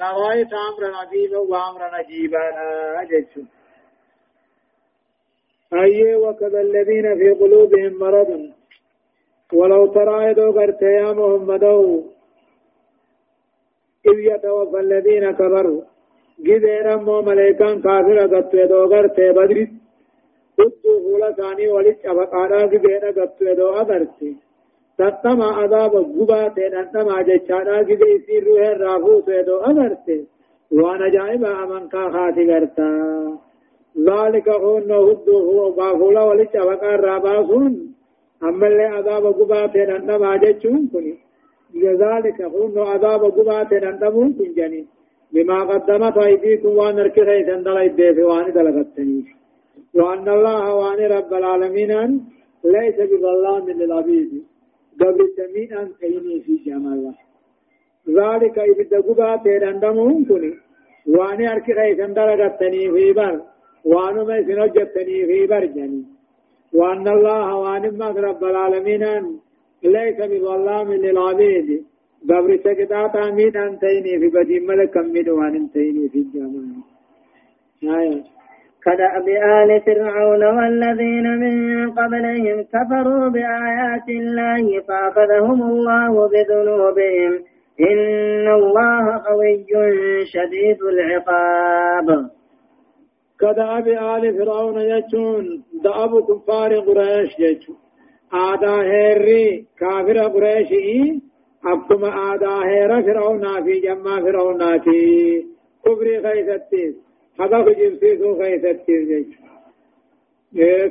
لرأيت أمرا عظيما وأمرا عجيبا جدت أي وكذا الذين في قلوبهم مرض۔ ولو ترى يدو قرت يا محمد إذ يتوفى الذين كفروا جدين أمو ملائكان كافر قد يدو قرت بدر قدوا فولا ثاني ولد أبقانا جدين قد يدو قرت تتما عذاب غبات انتما جچانا گده سی روح راهو سيدو امرت وأنا جائبا امن کا خاطی کرتا ذلك هو نهد هو باغولا ولچ وقار راباسون اما اللي عذاب غبات انتما جچون كني لذلك هو عذاب غبات انتمون كنجني بما قدمت ايديكم وان ركره سندل ايدي وان دلغتني وان الله وان رب العالمين ليس بظلام للعبيد قبل سميعا كيني في جمال ذلك إبدا قبا دمون كني واني أركي خيسان درغتني في بر وانو ما سنجتني في بر جني وأن الله وان رب العالمين ليس بظلام للعبيد قبل سكتا تامين أنتيني في بدي ملك من وان انتيني في الجمال آية كدأب آل فرعون والذين من قبلهم كفروا بآيات الله فأخذهم الله بذنوبهم. إن الله قوي شديد العقاب. كدأب آل فرعون يجون دأب كفار قريش يجون. آدا هيري كافر قريش أبكم آدا هير فرعون في جمع فرعون في كبر خيثتين حقا جبسيسو خيستير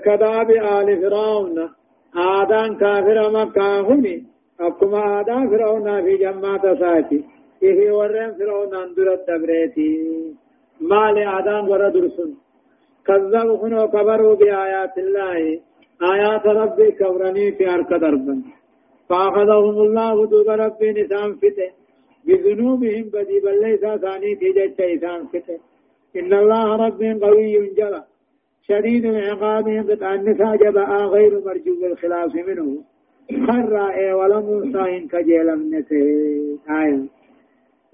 كذاب آل فرعون آدان كافر مكة هني أكما آدان فرعون في جماعة ساتي إيه ورن فرعون أندر الدبريتي. مال آدان ورد رسل كذبوا هنا كبروا بآيات الله. آيات ربي كبرني في أرك دربا فأخذهم الله دوب ربي نسان فته. بذنوبهم بدي بل ليس ثاني في جيش فته. إن الله رب قوي جل شديد العقاب النساء جباء غير مرجو الخلاف منه. خر إيه ولم صاين كجيل من آية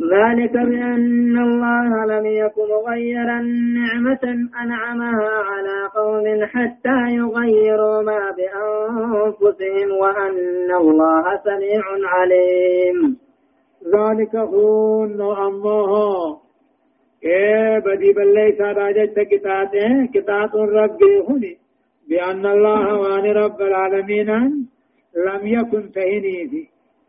ذلك بأن الله لم يكن مغيرا نعمة أنعمها على قوم حتى يغيروا ما بأنفسهم وأن الله سميع عليم. ذلك هو أمه إيه بدي بلي ساراجت كتاته كتاب ربي هني بأن الله وان رب العالمين لم يكن تهني في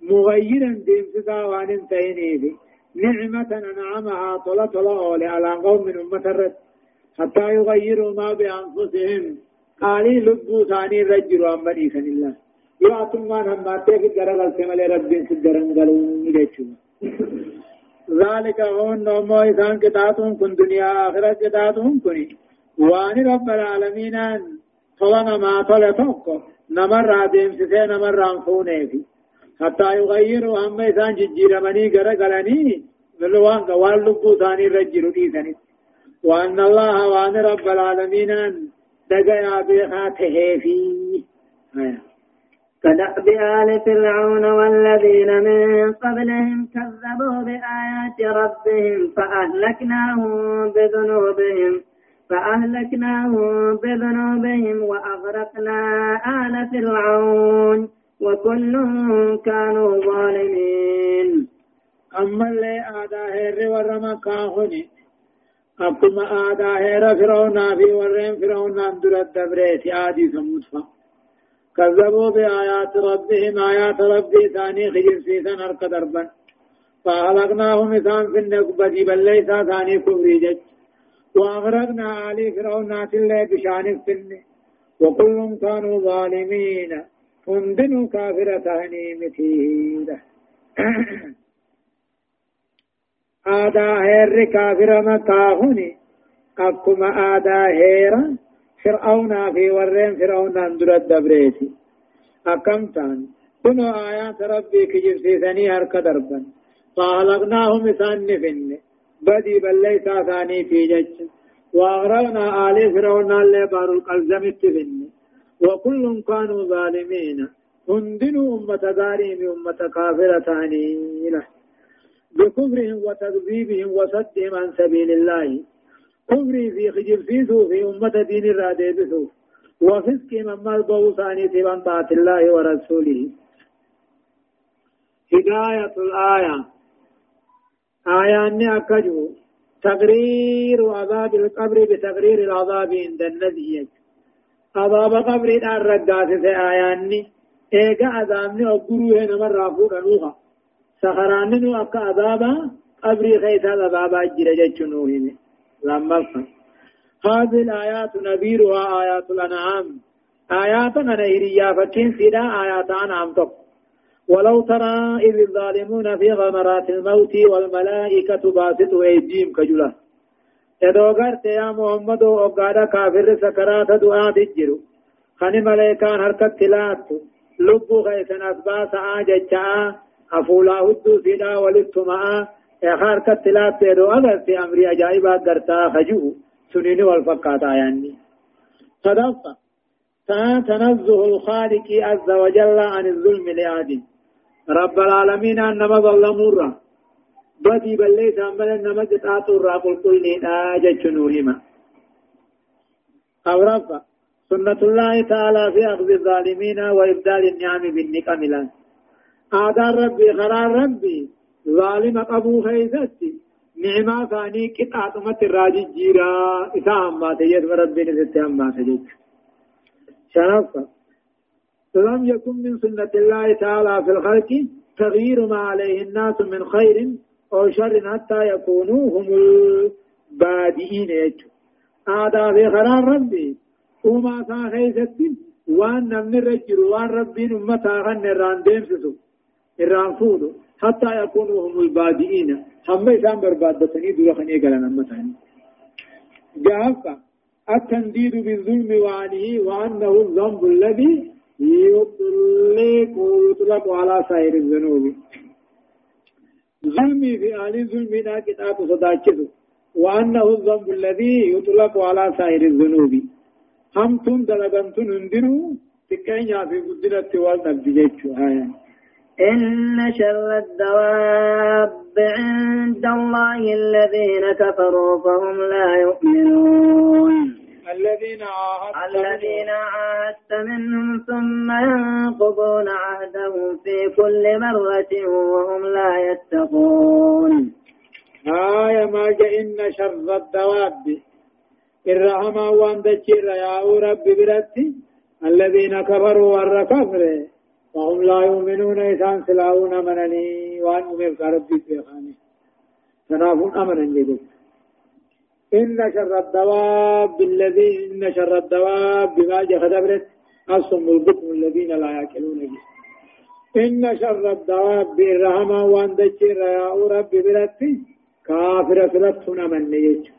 مغيرا دين سدا وان تهني في نعمة أنعمها طلا طلا على قوم من أمة الرد حتى يغيروا ما بأنفسهم قالي لبو ثاني رجلوا أم بني سن الله يعطوا ما هم ما تيجي جرى السمال ربي سدرن قالوا إليه ذلك هون نومو إسان كتاتهم كن دنيا آخرة كتاتهم كني. وان رب العالمين طلنا ما طلتوك نمر ديم سسي نمر انفونه في. حتى يغيروا هم إسان ججير مني غر غلني. ملوان قوال لبو ثاني رجلوا ديساني وأن الله وأن رب العالمين دقيا بخاته في. آية كدأب آل فرعون والذين من قبلهم كذبوا بآيات ربهم فأهلكناهم بذنوبهم فأهلكناهم بذنوبهم وأغرقنا آل فرعون وكل كانوا ظالمين. أما اللي آدا هير ورما كاهوني أكما آدا هير فرعون في ورين فرعون أندر الدبريت آدي سموت كذبوا بآيات ربهم آيات ربي ثاني خجل سيسان أرك دربا. فأهلقناهم إسان في النقبة بل ليس ثاني كفري جج. وأغرقنا آل فرعون الله بشان السن. وكل كانوا ظالمين. هندنوا كافرة هنيمتي آدا هير كافر مكاهني أكما آدا هيرا فرعون في ورين فرعون اندر الدبريتي أكم تان كنوا آيات ربي كجب سيساني هرك دربا فأهلقناهم إسان نفن بدي بل ليس ثاني في جج وأغرقنا آل فرعون اللي بار القلزم التفن وكل كانوا ظالمين هندنوا أمة ظالم أمة كافرة له بكفرهم وتكذيبهم وصدهم عن سبيل الله كفري في خجل فيسو في أمة دين الرادة بسو وفسق من مرضو ثاني تبان طاعة الله ورسوله. هداية الآية. آية أني أكجو. تقرير عذاب القبر بتقرير العذاب عند النبي عذاب قبر الرقاس في آية أني. إيقا عذابني أقروه نمر رافور نوها. سخراني نو أكا عذابا قبري خيث عذابا جرجة نوهمي لما هذه الآيات نذيرها آيات الأنعام آيات نهرية فكين سيدا آيات أنعام تق ولو ترى إذ الظالمون في غمرات الموت والملائكة باسطوا أيديهم كجلا يدو غرت يا محمد وقال كافر سكرات دعاء تجرو خني ملائكان حركت تلات لبو غيثن أسباس آججا أفولا هدو سيدا ولتما حركت تلات يدو أغرت أمري أجائبا غرتا خجوه سنين والفقات آياني صدقت تنزه الخالق عز وجل عن الظلم لآدم رب العالمين أنما ظلموا بدي بلي سامل أنما قطعت الرّ قل قل نيدا جنوهما أو رفع سنة الله تعالى في أخذ الظالمين وإبدال النعم بالنقم لن آدار ربي قرار ربي ظالم أبو خيزتي نعمة ثاني قطعة مت الراجي جيرا إسا أما تجد ربي نزلت أما تجد شرفة لم يكن من سنة الله تعالى في الخلق تغيير ما عليه الناس من خير أو شر حتى يكونوا هم البادئين يجو آدا في خرار ربي وما سا خيست وان نمن الرجل وان ربي نمتا غن الران ديمسسو الران فودو حتى يكونوا هم البادئين. هم إسان بربادتني دول خنية قلنا متاني جافا التنديد بالظلم وعنه وأنه الذنب الذي يطلق ويطلق على سائر الذنوب. ظلمي في آل الظلم لا كتاب صداكته وأنه الذنب الذي يطلق على سائر الذنوب. هم تن دلغنتن اندروا تكين في قدرة والنبي آية إن شر الدواب عند الله الذين كفروا فهم لا يؤمنون. الذين عاهدت الذين عاهدت منهم ثم ينقضون عهدهم في كل مرة وهم لا يتقون. آية ما إن شر الدواب. الرحمة وأن دجير يا رب برتي الذين كفروا والركفر. وهم لا يؤمنون إسان سلاون أمنني وأن أمر ربي بيخاني. تنافون أمنا جدد إن شر الدواب الذي إن شر الدواب بما جخدبرت أصم البكم الذين لا يأكلون به إن شر الدواب بالرحمة وأن دجر يا رب برتي كافر فلتنا من يجو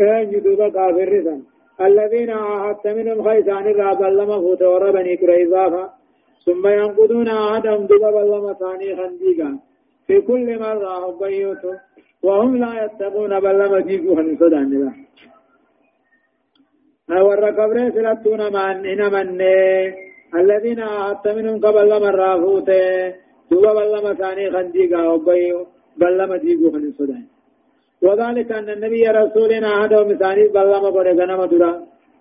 أين يدوب كافر رسن. الذين عاهدت منهم خيسان الراب اللهم فوت وربني كريزافا ثم ينقضون عهدهم دبا بلما ثاني خنديقا في كل مرة أبيوتو وهم لا يتقون بلما ديقو خنصدان جدا ورى قبر سلطون من إن من الذين عهدت منهم قبل لما رافوت دبا بلما ثاني خنديقا أبيو بلما ديقو خنصدان وذلك أن النبي رسولنا عهده مثاني بلما برغنم درا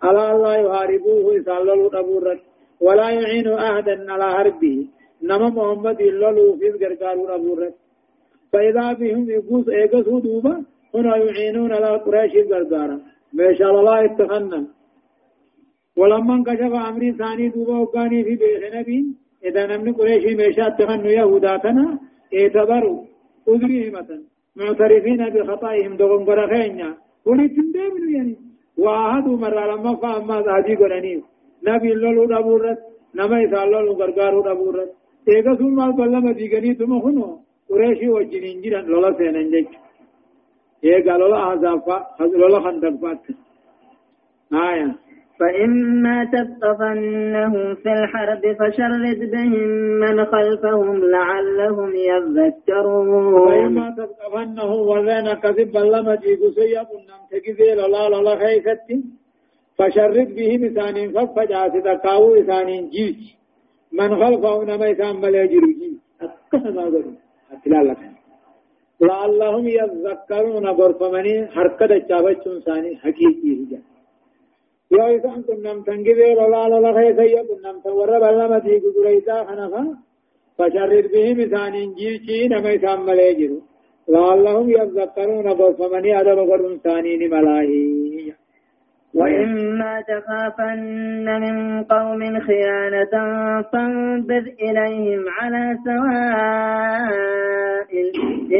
على الله يحاربوه إسالة الأبورة ولا يعين أحدا على حربه. نما محمد إلا لو في الغرقارون أبورت فإذا بهم يقوس إيقسوا دوبا هنا يعينون على قريش الغرقارا ما شاء الله اتخنا ولما انكشف أمر ثاني دوبا وكاني في بيخ نبي إذا نمن قريش ميشا اتخنوا يهوداتنا اعتبروا أذريهمة معترفين بخطائهم دوغن قرخينيا ولي تندمنوا يعني. وعهدوا مرة لما فأما ذاتي قرانيو نبي لولو دبورت نما لولو غرغارو إيغا ديغني خنو قريشي وجنين جيران لولا سينن جيك إيغا لولا أحزافا لولا خندقفات آية فإما تثقفنهم في الحرب فشرد بهم من خلفهم لعلهم يذكرون۔ فإما تثقفنهم وذين كذب لما جيغو سيقنا تكذي لولا لولا خيفتي فشرد به مثانين ففجأة تقاو إسانين جيج من خلفه نما إسان ملا جرجي أكثر ما قلوا أتلا لك. لعلهم يذكرون غرفمني حركة الشابة ثاني حقيقي رجال yoo isaan qunnamtan gibee lolaa lola keessa yoo qunnamtan warra ballama diigu dureysaa kanafa fasharrid bihim isaaniin jiichii nama isaan malee jiru لعلهم يذكرون غرفمني أدب قرن ثانين ملاهي وإما تخافن من قوم خيانة فانبذ إليهم على سواء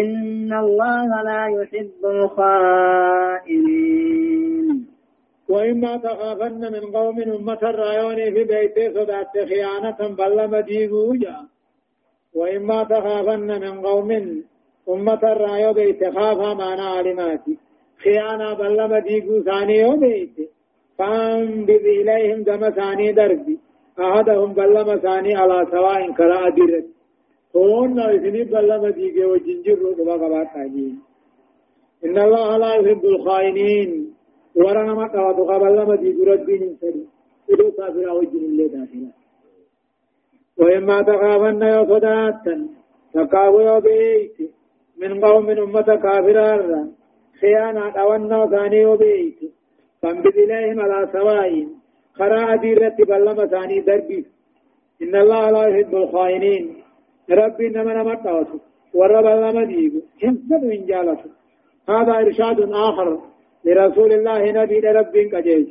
إن الله لا يحب الخائنين. وإما تخافن من قوم أمة الرايون في بيته صدات خيانة بلما ديبوجا وإما تخافن من قوم أمة الرايو بيت خافا معنا علماتي خيانة بلما ديبو ثاني بيت فانبذ إليهم دم ثاني دربي أحدهم بلما ثاني على سواء كرا أدرت هون إذن بلما ديبو وجنجر رضا قبات إن الله لا يحب الخائنين ورنا ما قواتو قبل لما دي ربين سري إدو كافر وجن الله داخلا وإما تخافن يا صداتا تقاو يا بيت من قوم أمة كافرة خيانة أولنا ثاني وبيت. فانبذ إليهم على سواء. خراء ديرت بلما ثاني دربي. إن الله لا يحب الخائنين. ربي إنما نمت ورب لما ديبو حفظ من جالته هذا إرشاد آخر. لرسول الله نبي رب قجيج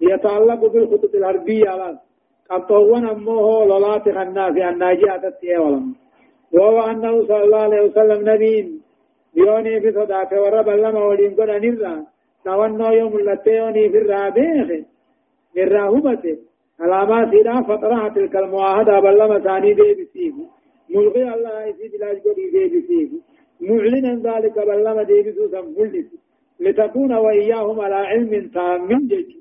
يتعلق بالخطط الحربية. قطوان أمه لولات خنا في الناجية تتيه وهو أنه صلى الله عليه وسلم نبي. بيوني في صداك ورب لما ولين قد نرى نوانو يوم اللتيوني في الرابيخ من راهبته علامات إلى فترة تلك المعاهدة بلما ثاني دي بسيف ملغي الله يسيب لاج قدي دي بسيف معلنا ذلك بلما دي بسوسا ملسي لتكون وإياهم على علم تام جيش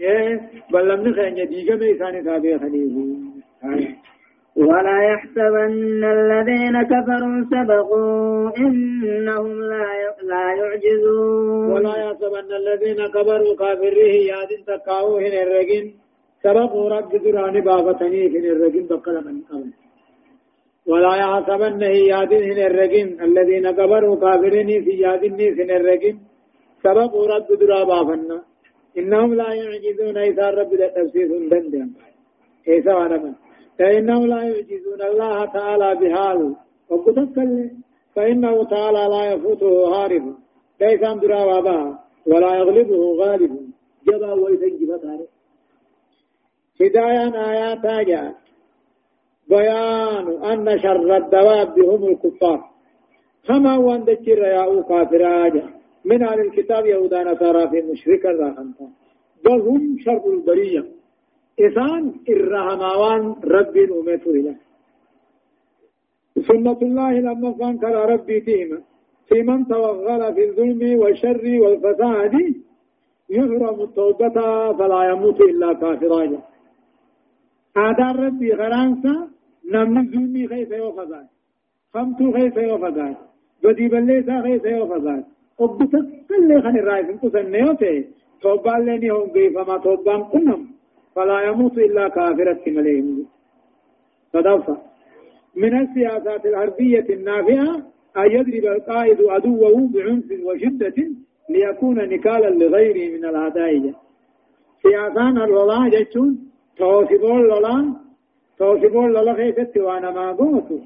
إيه؟ بل لم نخين يديك ميسان تابع خليه ولا يحسبن الذين كفروا سبقوا إنهم لا لا يعجزون. ولا يحسبن الذين كفروا كافره ياد تقاوه الرجين. سبقوا رب دراني بابتني في الرجين بقل من قبل. ولا يحسبن ياد الرجين. الذين كفروا كافرين في ياد في الرجين. سبب رب درا بافنا إنهم لا يعجزون. إذا رب تفسير دندن. إيسا ورما فإنهم لا يعجزون الله تعالى بحال. وقتكل فإنه تعالى لا يفوته هارب. ليس درا بابا ولا يغلبه غالب. جبا ويسجب تاريخ هدايا آيات جاء بيان أن شر الدواب هم الكفار. كما وندكر يا كافر من أهل الكتاب يهودا نصارى في مشرك الرحمة. بل هم شر البرية. إذان الرحماوان رب أمته له سنة الله لما فانكر ربي فيما في من توغل في الظلم والشر والفساد يحرم التوبة فلا يموت إلا كافرا هذا ربي غرانسا نمني ظلمي خيف يوفزان خمتو خيف يوفزان بدي بليسا خيف يوفزان obbuta kallee kan irraa isin qusanne yoo ta'e tobbaallee ni hongeeffama tobbaan yamuutu illaa kaafiratti malee hin صدفة. من السياسات الحربية النافعة أن يضرب القائد عدوه بعنف وشدة ليكون نكالا لغيره من الهدايج سياسان الولاء جتون توصفون لولا توصفون لولا خيست وأنا ما قوتو.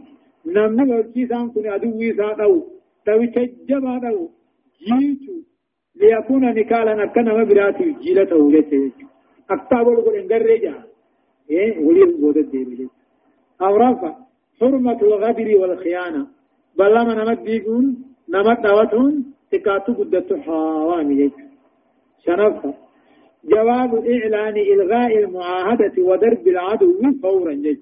نمني ورجيسان كن عدوي ساقو تو تجبا دو جيتو ليكون نكالا أكنا مبراتي جيلته وجهته أكتاب القول إنجر رجع إيه؟ ولي القول الدين أو رفع حرمة الغدر والخيانة. بل لما نمت بيقون نمت دوتون تكاتو قدت حوامي شنفة جواب إعلان إلغاء المعاهدة وضرب العدو فورا جيت.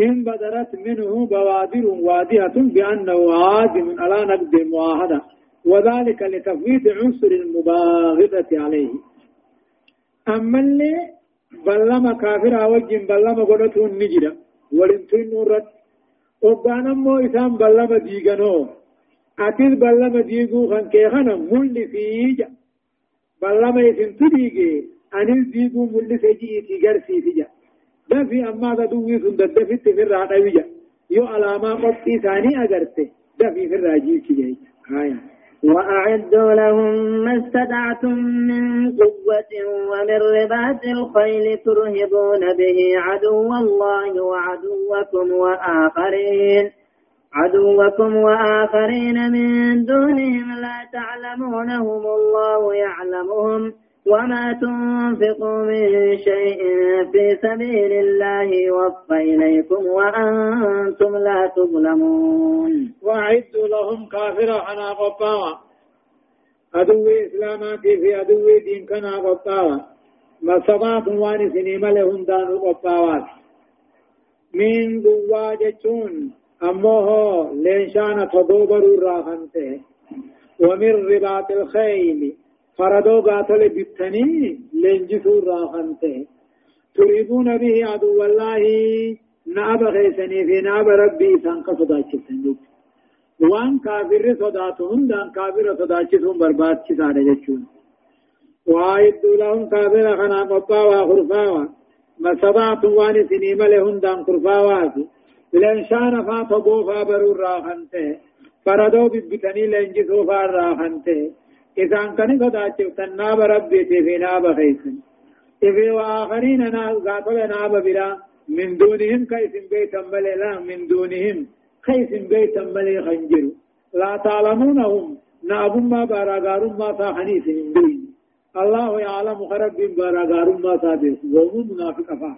إن بدرت منه بوادر واضحة بأنه عازم على نقد المعاهدة وذلك لتفويت عنصر المباغضة عليه. أما اللي بلما كافر وجن بلما قدته النجرة ولنتين نورت وبانا مو إسان بلما ديغنو أتيل بلما ديغو خان كيخانا مولي فيجا بلما إسن تديغي أنيل ديغو مولي سيجي إتيغر سيجا دفي أما دوي سن دفت في الرادوية يو علاما قطي ثاني أغرته دفي في الراجيل كجاي هاي وأعدوا لهم ما استطعتم من قوة ومن رباط الخيل ترهبون به عدو الله وعدوكم وآخرين. عدوكم وآخرين من دونهم لا تعلمونهم الله يعلمهم. وما تنفقوا من شيء في سبيل الله يوفى إليكم وأنتم لا تظلمون. وأعدوا لهم كافرا أنا قطاوة أدو إسلاماتي في أدو دين كنا قطاوة ما صبات وان سنيم لهم دانو قطاوات. من قوة جتون أمه لنشان تدوبر الراخنته ومن رباط الخيل فردو قاتل بتني لنجسو راخنته تريدون به عدو الله ناب خيسني في ناب ربي سانك صداچتن وان كافر صداتهم دان كافر صداچتهم برباد چسانه جچون وعيد لهم كافر خنا قطا وخرفاوا ما صداتهم وان سنيم لهم دان خرفاوا لن شان فاتو بوفا برور راخنته فردو ببتني لنجسو فار راخنته إذا كان أجبت الناب ربي في ناب خيسن. إذا وآخرين قاتل ناب بلا من دونهم كيس بيت ملي لا من دونهم كيس بيت ملي خنجر لا تعلمونهم. ناب ما باراغار ما صاحني سنين دين الله يعلم خرب باراغار ما صادس وهم منافق أفا.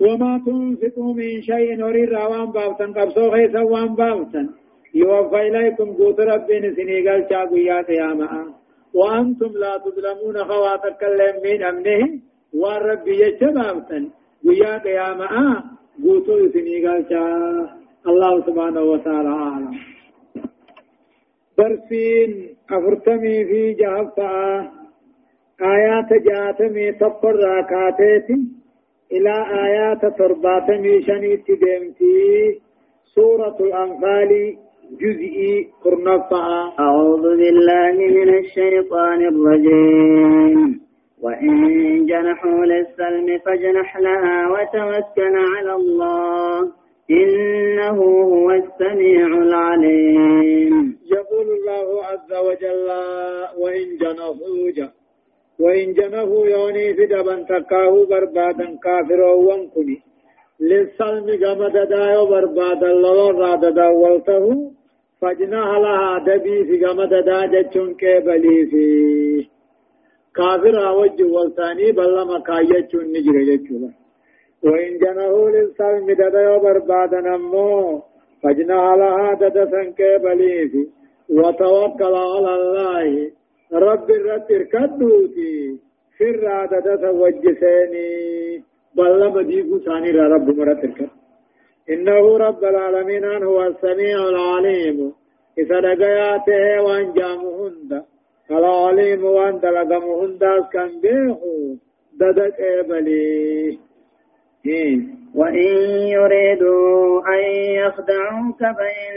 وما تنفقوا من شيء نريد روان باوتن. قبصو خيسا وان باوتن. يوفى إليكم قوت ربين سنيقال شاقوا يا قيامة وأنتم لا تظلمون خواتك من أمنه. والرب يجبابتا ويا قيامة قوتوا سنيقال شاق الله سبحانه وتعالى أعلم. برسين أفرتمي في جهفة آيات جاتمي تفر راكاتيت إلى آيات ترباتمي شنيت ديمتي. سورة الأنفال جزئي قرنفع أعوذ بالله من الشيطان الرجيم. وإن جنحوا للسلم فاجنح لها وتوكل على الله. إنه هو السميع العليم. يقول الله عز وجل وإن جنحوا وإن جنحوا يوني في دبن تكاه بربادا كافرا وانكني. للسلم قمد دايو بربادا لو راد داولته فجناها لها دبي في قمد داجة چونك بلي في كافر وجه والثاني بل مكاية چون نجر جچولا وإن جنه للسلم ددا برباد نمو فجناها لها ددا سنك بلي في وتوكل على الله. رب الرب اركدوتي فر ددا وجسيني بل مديقو ثاني رب مرت اركد إنه رب العالمين هو السميع العليم إذا لقياته وان جامهند العليم وان دلقمهند كان بيخو ددك إبلي وإن يريدوا أن يخدعوك فإن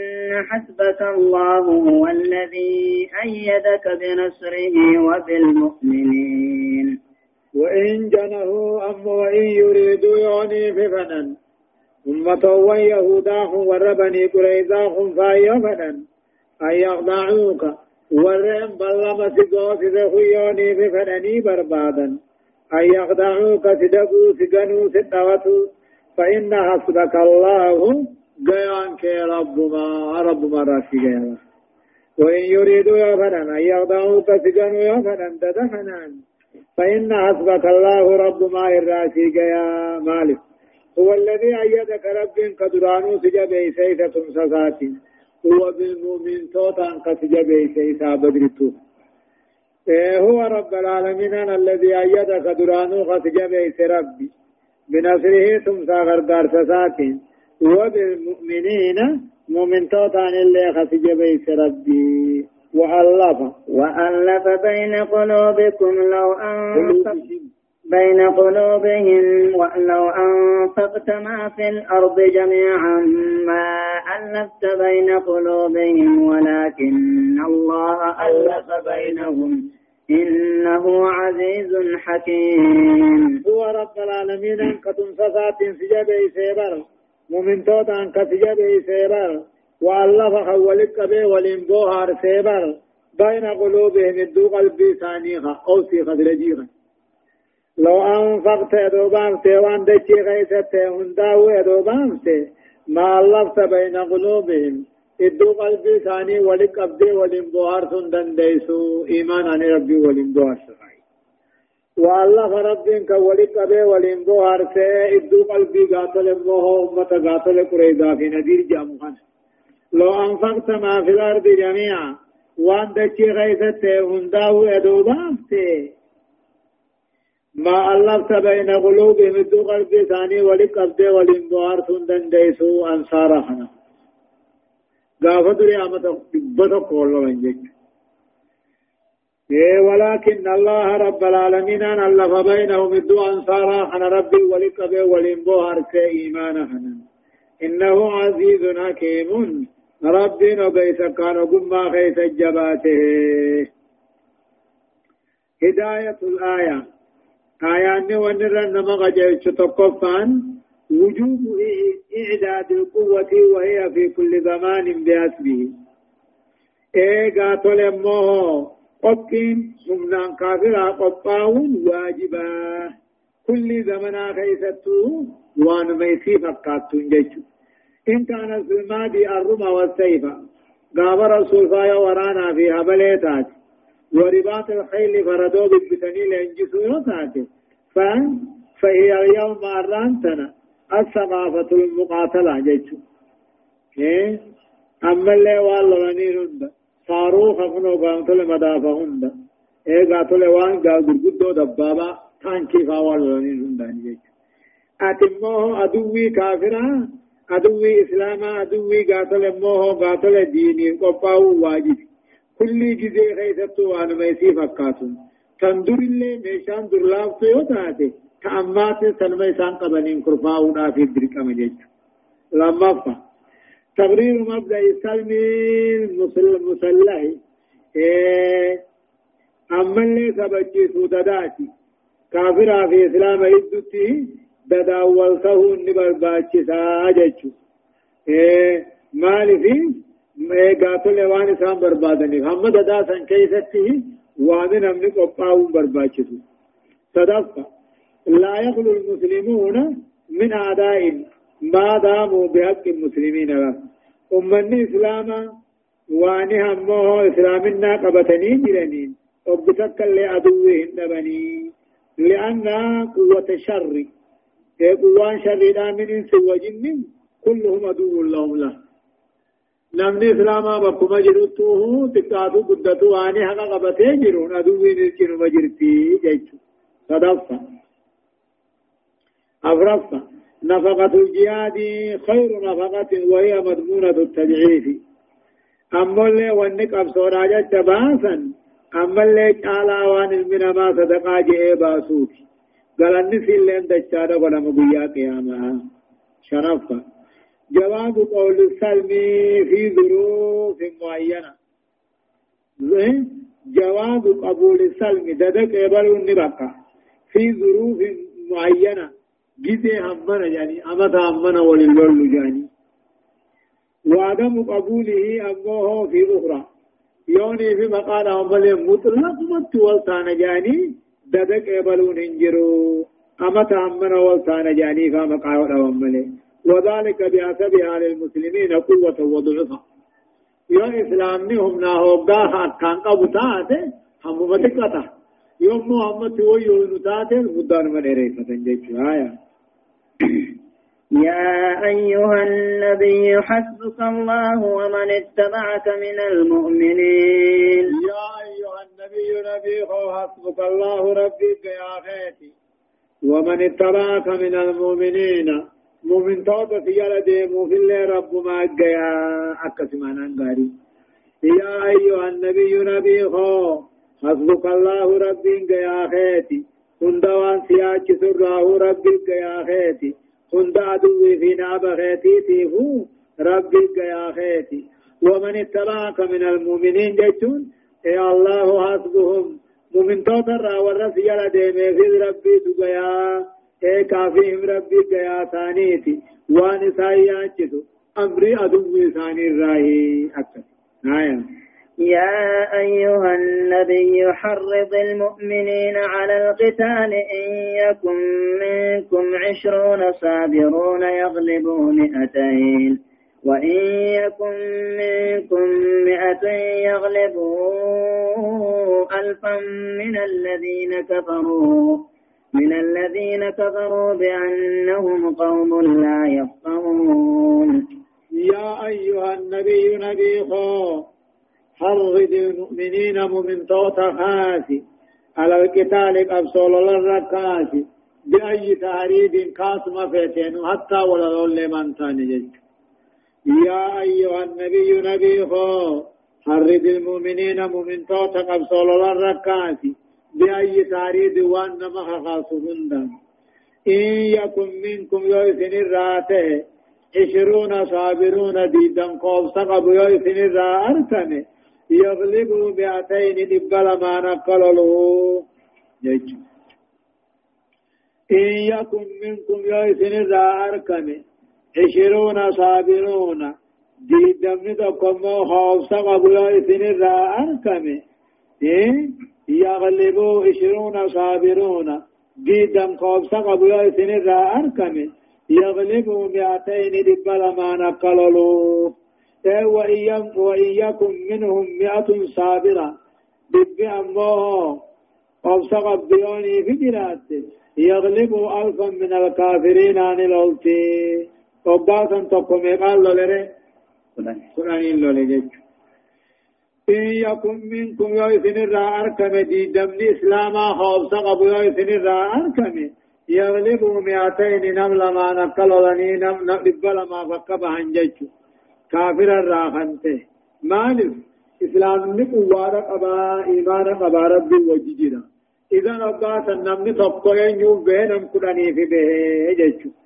حسبك الله هو الذي أيدك بنصره وبالمؤمنين وإن جنه أم وإن يريدوا يعني ففنن أمة ويهودا وربني قريظا فايا فدن أن يخدعوك ورم بلما سقوس ذخيوني بفدني بربادا. أن يخدعوك سدقوا سقنوا سدوتوا فإن حسبك الله قيان كي رب ما رب ما راسي قيان وإن يريدوا يفدن أن يخدعوك سقنوا يفدن تدفنان فإن حسبك الله رب ما الراسي قيان مالك. هو الذي أيدك رب قدرانو سجبه سيسة سسات هو بالمؤمن توتا قد سجبه سيسة بدرتو. إيه هو رب العالمين الذي أيدك قدرانو قد سجبه ربي بنصره ثم ساغر دار سسات وبالمؤمنين مؤمن توتا اللي قد سجبه ربي وألف وألف بين قلوبكم لو أنفقتم بين قلوبهم ولو أنفقت ما في الأرض جميعا ما ألفت بين قلوبهم ولكن الله ألف بينهم. إنه عزيز حكيم. هو رب العالمين كتم صفات سجبه سيبر مؤمن توتا كسجبه سيبر. وألف حولك به ولنبوهار سيبر بين قلوبهم الدو قلبي ثانيها أو سيخة رجيغا لو أنفقت يدوبان سيوان دچي غيثت هنداو يدوبان سي ما ألفت بين قلوبهم الدو قلبي ثاني ولك أبدي ولنبوهار سندن ديسو إيمان عن ربي ولنبوهار سخاي والله ربين كولك أبي ولنبوهار سي الدو قلبي قاتل موه أمة قاتل قريدا في نذير جامخان لو أنفقت ما في الأرض جميعا وأن دچي غيثت هنداو يدوبان سي ما ألفت بين قلوبهم الدو قلبي ثاني ولك أبدي ولنبوهار سندن ديسو أنصارحنا قافت ريامة بطا قولوا من جيك إيه ولكن الله رب العالمين أن ألف بينهم الدو أنصارا أنا ربي أرك إيمانا حنن إنه عزيز حكيم. ربي نبيس كان قم خيس الجباته. هداية الآية. آيان ونرن مغجل تقفان وجوب إعداد القوة وهي في كل زمان بأسبه إيغا تلمه قطين سمنان كافرا قطاون واجبا. كل زمنا خيستو. وان ميسي فقاتون جيشو. إن كان في الماضي الرمى والسيف قام رسول فايا ورانا في هبليتات ورباط الخيل فردو بالبتني لينجسو يوتاتي فهي اليوم أرانتنا. الثقافة المقاتلة جيتشو. إيه؟ أما اللي والله لنين هند صاروخ أفنو قامتل مدافع هند. إيه قاتل وان قال قرقدو دبابا. تانكي فاوال لنين هند أتموه أدوي كافرا أدوي إسلاما أدوي قاتل موه قاتل ديني قفاو واجب كل جزي خيثتو وأنا ميسي فكاتون تندر اللي ميشان درلافتو يوتاتي كأمات سلمة إسان قبلين كرفاونا في الدرك أمجيج لما فا تقرير مبدأ السلم المسلح إيه أما اللي سبجي سوداداتي كافر في إسلام إدتي ددا والته نبر باچسا جچو إيه مالي في إيه قاتل وان إسان بربادني هم ددا سن كيستي وامن أمني قبعون برباچسو صدفة لا يخلو المسلمون من أعداء ما داموا بحق المسلمين أمني إسلاما واني همه إسلامنا قبتني جرنين وبتك لعدوهن بني لأن قوة الشر قوان شر من إنس وجن كلهم عدو لهم له نمني إسلاما بكما جرتوه تقاتو قدتو واني حقا قبتي جرون عدوين الجنو مجرتي جيتو صدفة أفرفة نفقة الجهاد خير نفقة وهي مضمونة التضعيف أما اللي ونك أبصر جت باسا أما اللي قال وان من ما صدقا جئ باسوك اللي انت اشتاد ولا مبيا قيامها شرفة جواب قول السلم في ظروف معينة جواب قبول السلم ددك يبلو النبقى في ظروف معينة جزي همنا يعني أمتا همنا وللول جاني وعدم قبوله أمه في أخرى يوني في مقال أمال مطلق مت والتان جاني ددك يبلون انجرو. أمتا همنا والتان جاني فمقال أمال وذلك بحسب أهل المسلمين قوة وضعفا. يا إسلامني هم ناهوغا كان قبطاته هم متكتا يوم محمد ويو نتاته المدان من إريفة جيش آية يا أيها النبي حسبك الله ومن اتبعك من المؤمنين. يا النبي نبي حسبك الله ربك يا خيتي. ومن اتبعك من المؤمنين مؤمن توبة في يلدي في الله رب ما أجيا أكسمان أنغاري يا أيها النبي نبي حسبك الله ربك يا خيتي. هند وان سياچ سراه ربك يا خيتي. هند عدوي في ناب خيتي تيفو ربك يا خيتي. ومن اتبعك من المؤمنين جتون يا الله حسبهم مؤمن توتر ورس يلا ديمي في ربي تقيا اي كافيهم ربي قيا ثانيتي وان سايانچتو أمري أدو ثاني الراهي أكثر آية يا أيها النبي حرض المؤمنين على القتال إن يكن منكم عشرون صابرون يغلبوا مئتين وإن يكن منكم مئة يغلبوا ألفا من الذين كفروا من الذين كفروا بأنهم قوم لا يفقهون. يا أيها النبي نبي حرض المؤمنين مؤمن توتا خاسي على القتال قبصول الركاسي بأي تعريض كاسم فيتين حتى ولا لمن تاني يا أيها النبي نبي خو حرض المؤمنين مؤمن توتا قبصول الركاسي بأي تعريض وأن ما خاصهن إن يكن منكم يوسن الراته عشرون صابرون ديدا قوب سقب يوسن الرا يغلبوا بأتين دبل ما نقلوا جيش إن يكن منكم يوسن الرا أركنه عشرون صابرون ديدا مدكم خوف سقب يوسن الرا أركنه إيه يغلبوا عشرون صابرون جيدا قوب سقب يوسن الرا أركمه يغلبوا مئتين دبل ما نقللوا وإن يكن منهم مئة صابرة دب أمه سقب بيوني في جرات يغلبوا ألفا من الكافرين عن الألتي وباسا تقوم قال له قرآن لولي إن يكن منكم يوثن الرا أركم دي دمن إسلاما خوف سقب يوثن الرا أركم يغلبوا مئتين نمل ما نقل لني نم نقبل ما فقب هنجج كافر الرا خنته مالف إسلام نقوار قبا إيمان قبا رب وججنا إذا نبات النمن تبقين يوم بينم كدني في به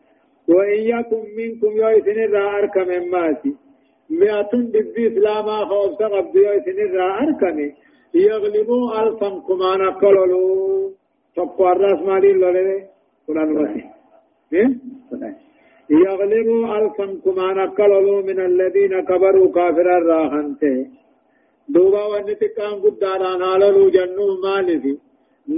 وإن يكن منكم يوثن الرا أركم ماسي مئة دبي إسلاما خوف سقب ديو سنرى أركني يغلبوا ألفا كمان قللو تقوى الرأس مالي لولي. قرآن وسي يغلبوا ألفا كمان قللو من الذين كبروا كافر الراحنته دوبا ونتكام قدارا ناللو جنو مالفي.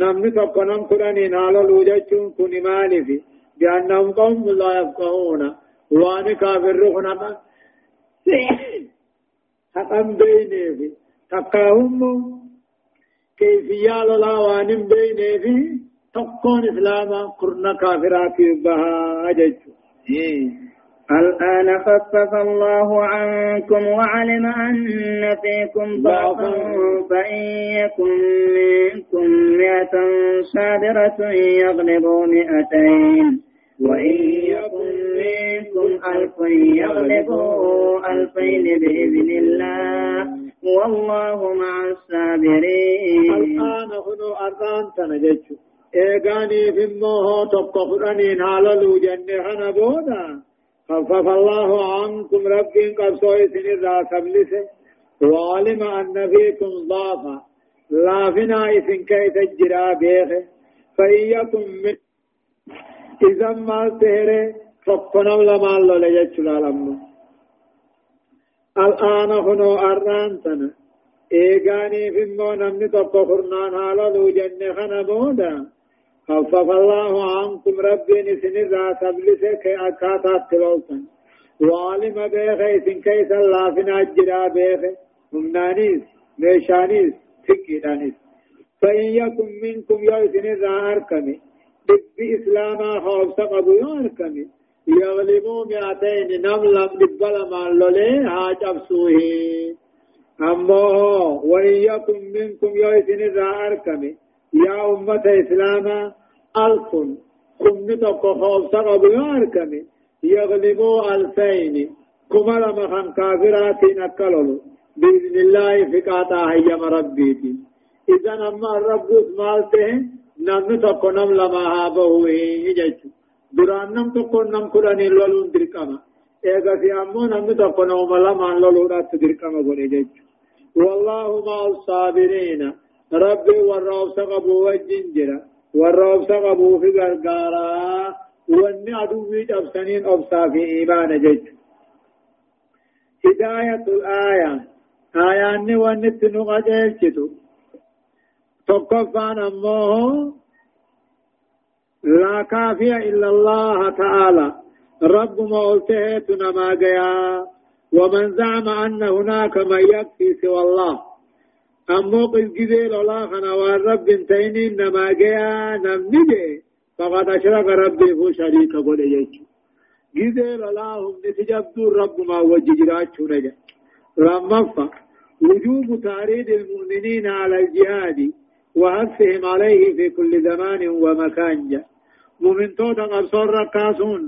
نمني تقنم قرآني ناللو جچون كوني مالفي. بأنهم قوم لا يفقهون وان كافر رخنا حقم بيني في تقاهم كيفية للا وانم بيني في تقون إسلاما قرنا كافرات بها أجج الآن خفف الله عنكم وعلم أن فيكم ضعفا فإن يكن منكم مئة صابرة يغلبوا مئتين وإن يكن منكم ألف يغلبوا ألفين بإذن الله والله مع الصابرين. الآن هنو أران تنجج إيغاني في الموه تبقفرنين هاللو جنة هنبودا خفف الله عنكم رب قبصوا سن الراس بلسه وعلم أن فيكم ضعفا. لا فينا إذن كيف الجرا بيخه فإن يكن من إذا ما تهره فقنا لما الله لجت العالم الآن هنو أرانتنا إيغاني في المو نمني تبقى خرنان حالا لو جنة خنا بودا خفف الله عنكم ربي نسن الرات أبلسك أكاتا تلوتن وعلم بيخي سن كيس الله فينا الجرا بيخي همنانيس ميشانيس فكيدانيس فإن يكن منكم يوسن الرات أركمي دب إسلاما خوف سقبوا ياركمي يغلبوا مئتين نملا دبلا ما لولي هاج أبسوه أما وإن يكن منكم يوسن الرأركمي يا أمة إسلاما ألف كمتك خوف سقبوا ياركمي يغلبوا ألفين كمال مخان كافرات نكالولو بإذن الله فقاتا هيام ربيتي إذا أما الرب مالته namni tokko nam lama haa bahu jechu duraan nam tokko nam kudhanii loluun dirqama eegasi ammoo namni tokko nama lamaan loluudhaatti dirqama godhe jechu wallahu maa saabiriina rabbi warra obsa qabu wajjin jira warra obsa qabuu fi gargaaraa wanni aduwwii cabsaniin obsaa fi imaana jechu هداية الآية آيان ونت نقجلتو تقفان أمه لا كافي إلا الله تعالى. رب ما قلته تنما قيا ومن زعم أن هناك من يكفي سوى الله. أمو قل جزيل الله خنا والرب انتين إنما قيا نمني فقد أشرك ربي هو شريك قل يجي جزيل الله هم نتجبد رب ما وججرات شنجا رمفا. وجوب تاريد المؤمنين على الجهاد. وحثهم عليه في كل زمان ومكان. جا مؤمن توتا قبصور ركاسون.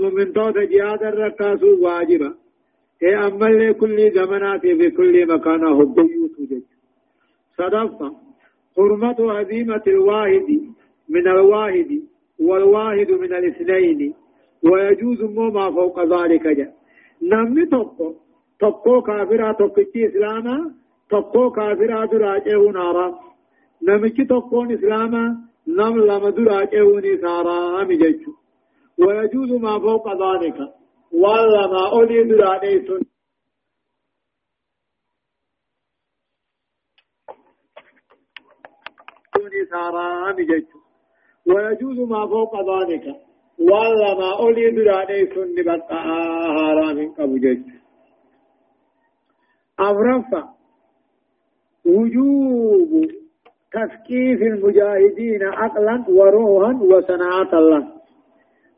مؤمن توتا جهاد الركاسون واجبا. اي اما لكل زمانات في كل مكان هبيوت جج صدفة. حرمة هزيمة الواحد من الواحد والواحد من الاثنين. ويجوز ما فوق ذلك. جا نمي توقو توقو كافرة توقتي إسلاما. Tokko kaafiraa duraa cehuun haaraam namichi tokkoon islaama nam lama duraa cehuunis haaraami jechu ويجوز ما فوق ذلك ولا ما أولي درانيس حرام جيتو ويجوز ما فوق ذلك ولا ما أولي درانيس نبقى حرام قبو جيتو أفرفا وجوب تثقيف المجاهدين عقلا وروحا وصناعة الله.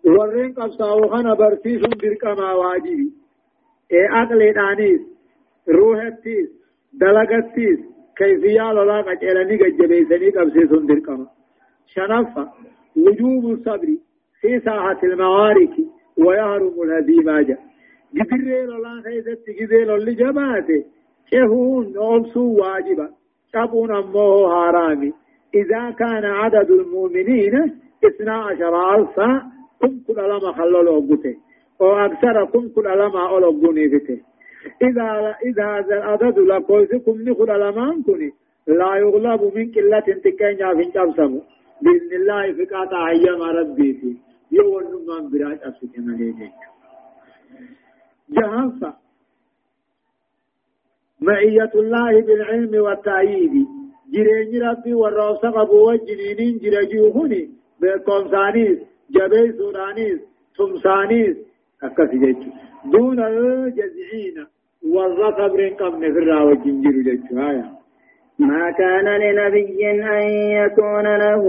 ورين قبصاو خنا برسيس بركما واجبي اي عقل دانيس روحتيس دلغتيس كيفية لولا قجلني قجبيسني قبسيس بركما شنفة وجوب الصبر في ساحة المعارك ويهرم الهزيمة جبريل الله خيزت جبريل اللي جماته شهون أبسو واجبا. شابون أمه هارامي. إذا كان عدد المؤمنين إثنا عشر ألفا كم كل لما خلوا أبوته وأكثر كم كل لما أولوغوني بته إذا إذا هذا العدد لكوزكم نخل لما أنكني. لا يغلب من قلة تكين في جبسم بإذن الله فقاطع أيام ربي في يوم من براج أسكنا ليه جهنم معية الله بالعلم والتأييد. جرين ربي والروسة قبو وجنينين جرجوهني بكم ثانيس جبي سورانيس تمسانيس أكس جيتش دون الجزعين. والرصبر قمن في الراوة جنجر جيتش هايا ما كان لنبي أن يكون له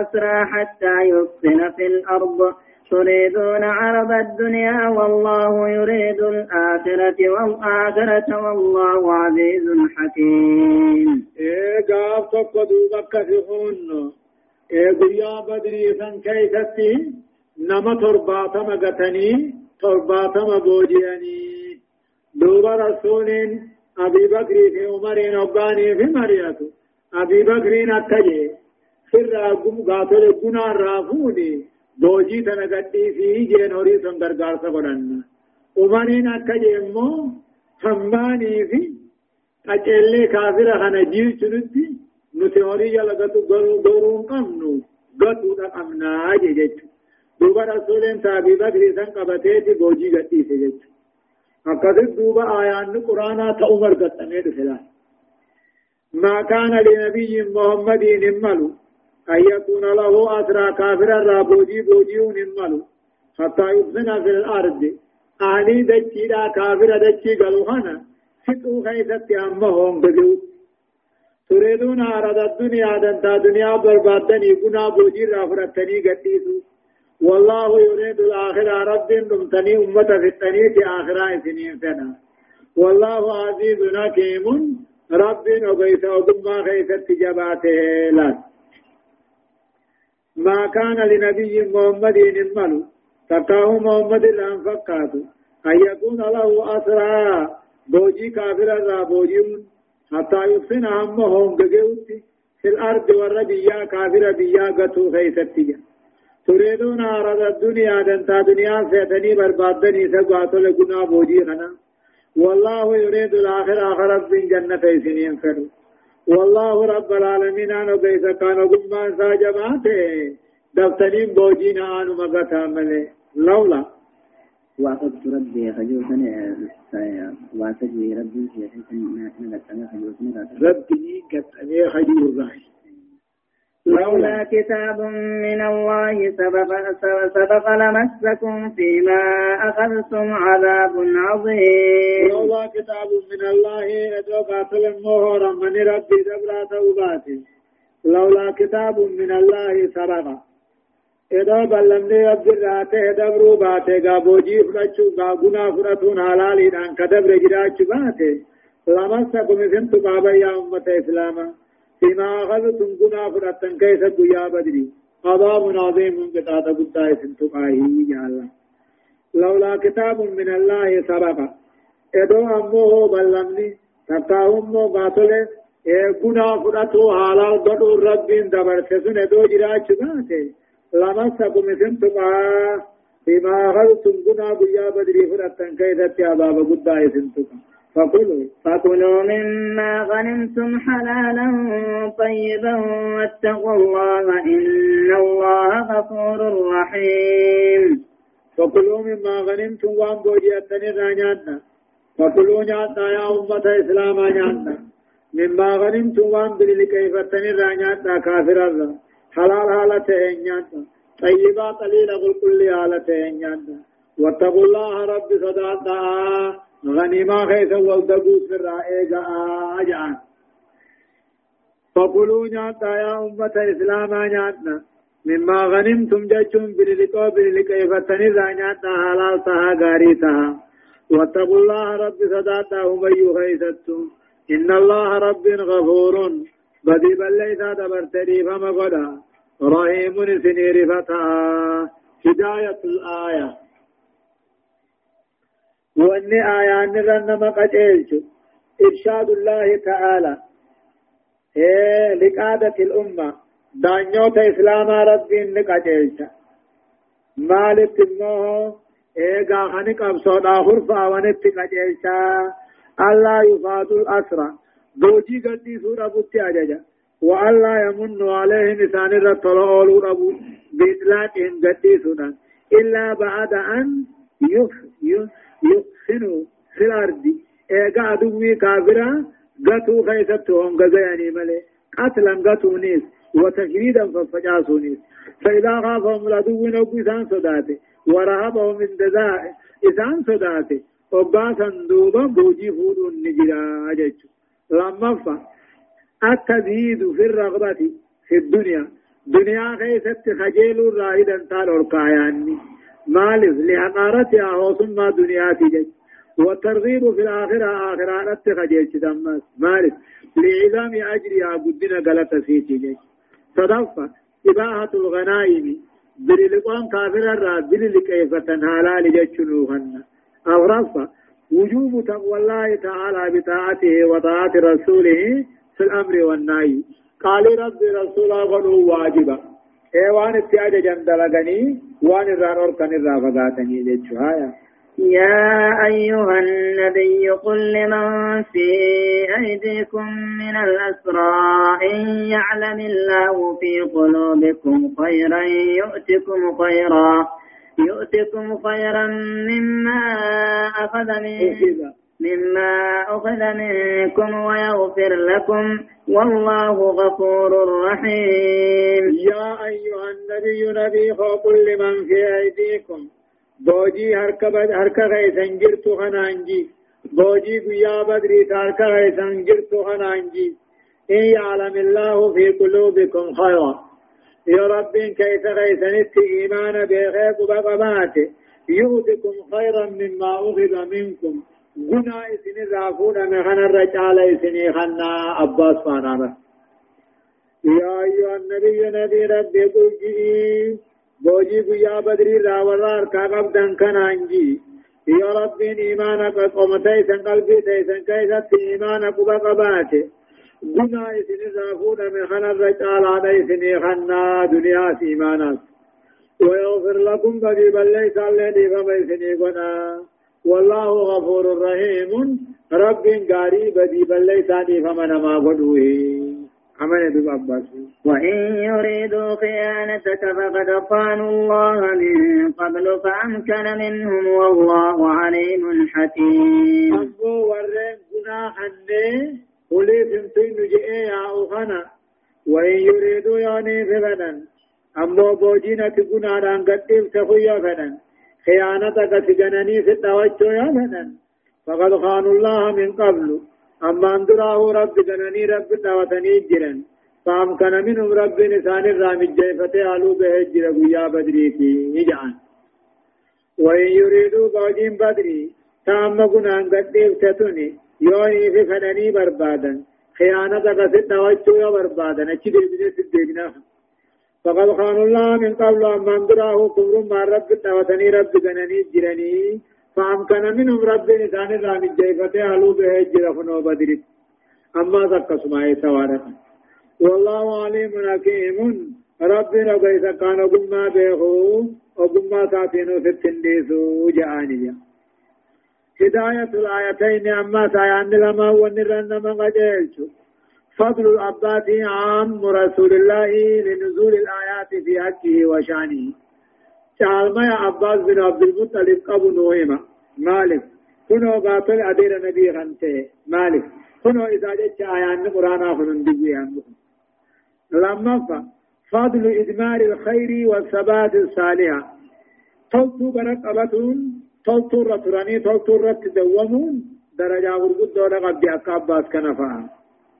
أسرى حتى يفصل في الأرض. تريدون عرض الدنيا والله يريد الآخرة والآخرة والله عزيز حكيم. إيه قاف تقدوا بك في خون إيه قريا بدري فان كيفتي. نما ترباتم قتني. ترباتم بوجياني دوب رسول أبي بكر في عمر نباني في مريته أبي بكر أتجي في الرقم قاتل قنا رافوني. Fi jeen horii sun gargaarsa godhanna umaniin akka jeemmoo hammaanii fi qaceellee kaafira kana jiilchunutti nuti horii jala gatu goruu hin qabnu gatuudha qabnaa je jechu duuba rasuuleen taabii bakrii san qabateeti boojii gadhiise jechu akkasit duuba aayaanni quraanaa ta'u margaxamee dhufe laal ما كان لنبي محمد ملو أن يكون له أسرى كافرا را بوجي بوجيون الملو حتى يبزن في الأرض. أهلي دجي لا كافر دجي قالوهنا فتو خيست أمهم بقوت تريدون عرض الدنيا دنتا دنيا بربادني كنا بوجي را فرتني قديسو. والله يريد الآخرة رب نمتني أمة في التنية آخرة سنين سنة. والله عزيز حكيم. رب نبيت وقم خيست جباته لك. ما كان لنبي محمد الملو تقاه محمد الان فقاتو. أن يكون له أسرى. بوجي كافر را بوجيون حتى يفسن همهم بقوتي في الأرض والربيا كافر بيا قتو خيستي. تريدون عرض الدنيا دنتا دنيا سيتني بربادني سقاتو لقنا بوجي خنا. والله يريد الآخر آخرت من جنة سنين فرو والله رب العالمين أنا كيف كان قمان ساجماته دفتنين بوجين آنو مغتا ملي. لولا. وعقدت ربي خجوتني وأتجي ربي خجوتني ربي خجور راي لولا كتاب من الله سبق, سبق لمسكم فيما أخذتم عذاب عظيم. كتاب من الله يدعو قاتل المهور من ربي دبرا توباتي لولا كتاب من الله سبق. إذا بلمني رب الراتي دبرو باتي غابوجي فرچو غاغنا فرتون حلالي دان كدبر جراچ باتي لمسكم سنت بابا يا أمة إسلاما فيما أخذتم غنا فرتن كيس قيا بدري. عذاب عظيم قطعة قطعة سنت يا الله. لولا كتاب من الله سبق. إذا أمه بلمني تكاهم قاتل غنا فرتو حلال دو ربين دبر سسن دو جراچ باتي لمسكم سنتما فيما أخذتم قنا بيا بدري فرأتن كيدت عذاب قد سنتما فكلوا فكلوا مما غنمتم حلالا طيبا واتقوا الله إن الله غفور رحيم فكلوا مما غنمتم وان بوجيتني رانيانا فكلوا نيانا يا أمة إسلاما نيانا مما غنمتم وان بلي كيفتني رانيانا كافر الله حلال حالته نياتا طيبا قليلا قل كل حالته نياتا واتقوا الله رب صداتا غنيما خيثا والدقوس في الرائقة أجعان فقلوا نياتا يا أمة إسلاما نياتا مما غنمتم جاچون بللقو بللقو فتني رانياتا حلال تها غاري تها واتقوا الله رب صداتا هم يخيثتم إن الله رب غفور. بدي بل ليس دبرتني فما قدا. رحيم سنير فتا هداية الآية. وأن آيان رنما قجيلت إرشاد الله تعالى. إيه لقادة الأمة. دانيوت إسلام ربي نقجيلت مالك الموه إيه غاخنك أبصودا خرفا ونت قجيلت الله يفاد الأسرى دوجي قدي سورة بطي أججا وأن لا يمن عليه نسان الرطلول ربو بإطلاقهم قدي سنة إلا بعد أن يحسنوا في الأرض إيقا عدوي كافرا قتوا خيستهم قزياني ملي قتلا قتوا نيس وتشريدا ففجاسوا نيس فإذا خافهم العدو نوكو إسان صداته ورهبهم من دزاء. إسان صداته. وقاسا دوبا بوجي فودون نجرا أججو لما فا التزهيد في الرغبة في الدنيا. دنيا خيست خجيل راهدا تال أرقاياني. مالف لحقارتها وثم دنيا تجج. والترغيب في الآخرة آخرة أت خجيل تدمس مالف لعظام أجرها قدنا قلت سيتي جج صدفة. إباحة الغنائم. بللقوان كافر الرا بللقيفة هلال ججنوهن أو رفة وجوب تقوى الله تعالى بطاعته وطاعة رسوله في الأمر والنهي. قال رب رسول غنو واجبا إيوان اتياج جندلغني وان الرانور كان الرافقاتني لجهايا يا أيها النبي قل لمن في أيديكم من الأسرى إن يعلم الله في قلوبكم خيرا يؤتكم خيرا يؤتكم خيرا مما أخذ من مما أخذ منكم ويغفر لكم والله غفور رحيم. يا أيها النبي نبي فقل لمن في أيديكم بوجي هركبت هركا غيثن جرتو خنانجي بوجي قيا بدري تاركا غيثن جرتو خنانجي إن يعلم الله في قلوبكم خيرا يا رب كيف غيثنت إيمان بغيب بقباته يؤتكم خيرا مما أخذ منكم گنا اسنی رافونا مخنا الرجال اسنی خنا عباس فانا يا أيها النبي نبي ربي قل بوجي قيا بدري راورار كاقب دنكن عنجي يا رب إيمانك قمتي سن قلبي تيسن كيست إيمانك بقباتي گنا اسنی رافونا مخنا الرجال على اسنی خنا دنيا إيمانك ويغفر لكم بقي بل ليس الذي فما اسني قنا والله غفور رحيم رب غاري بدي بل ثاني فمن ما قدوه عمل دوب عباس وإن يريدوا خيانتك فقد خانوا الله من قبل فأمكن منهم والله عليم حكيم. أبو ورين كنا حني قولي سمتين نجئي يا أخنا. وإن يريدوا يعني فلنا أمو بوجينة كنا رانقتيب تخويا فلنا خيانتك تجنني في التوجه يا فلنا فقد خانوا الله من قبل. أما أندراه رب جنني رب دعوتني جرن فام كان منهم رب نسان الرامج جيفته آلو به جر قويا بدري في نجان وإن يريدوا قوجين بدري تام قنان قد افتتني يوني في فنني بربادا خيانة قصد نوجه يا بربادا نچي دي بني سد دينا فقد خانوا الله من قبل أما أندراه كفر ما رب دعوتني رب جنني جرني فأمكن منهم رب نسان الرامج جيفته آلو به جر فنو بدري أما ذكا سماعي سوارة والله عليم حكيم. ربنا كيف كان قمنا به وقمنا ساتينو في التنديسو جانيا هداية الآيتين أما سيان لما ونرن من قديلتو فضل الأبات عام رسول الله لنزول الآيات في حقه وشانه. تعالما يا عباس بن عبد المطلب أبو نويمة. مالك كنو باطل أدير نبي غنته. مالك كنو إذا جدت آيان قرآن دبي عنكم لما فضل إدمار الخير والثبات الصالحة توتو برقبتون توتو رتراني توتو رت دومون. درجة غرقود دولة قبل أكاباس كنفا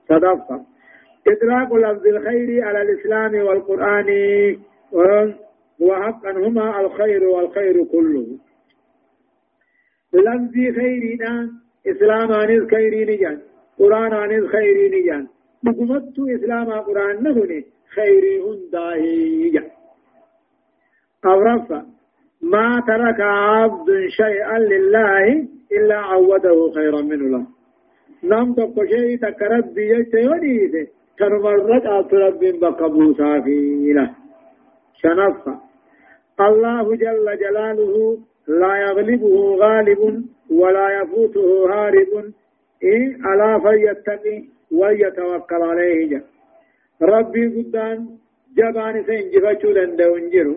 صدفة إطلاق لفظ الخير على الإسلام والقرآن. وحقا هما الخير والخير كله. لفظ خيرنا إسلام عن الخير نجان قرآن عن الخير نجان بقمت إسلام قرآن نهني خيري هنداهي أورفا ما ترك عبد شيئا لله إلا عوده خيرا منه له. نم تقو شيء تكرب بيجتي وديده تنمرت أطرب بقبوسا فيه شنفا الله جل جلاله لا يغلبه غالب ولا يفوته هارب. إن ألا فيتقي ويتوكل عليه. جا ربي قدان جبان سنجفتشو لندو انجرو.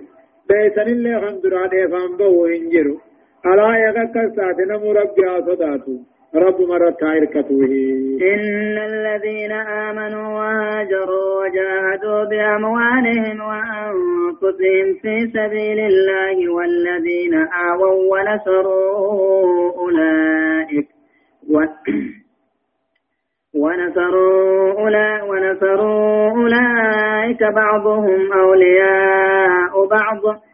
بيسن اللي خندرا ديفان بو انجرو. ألا يغكر ساتنا مربي آصداتو رب مرة كتوه إن الذين آمنوا وهاجروا وجاهدوا بأموالهم وأنفسهم في سبيل الله والذين آووا ونصروا أولئك ونصروا أولئك, ونصروا أولئك بعضهم أولياء بعض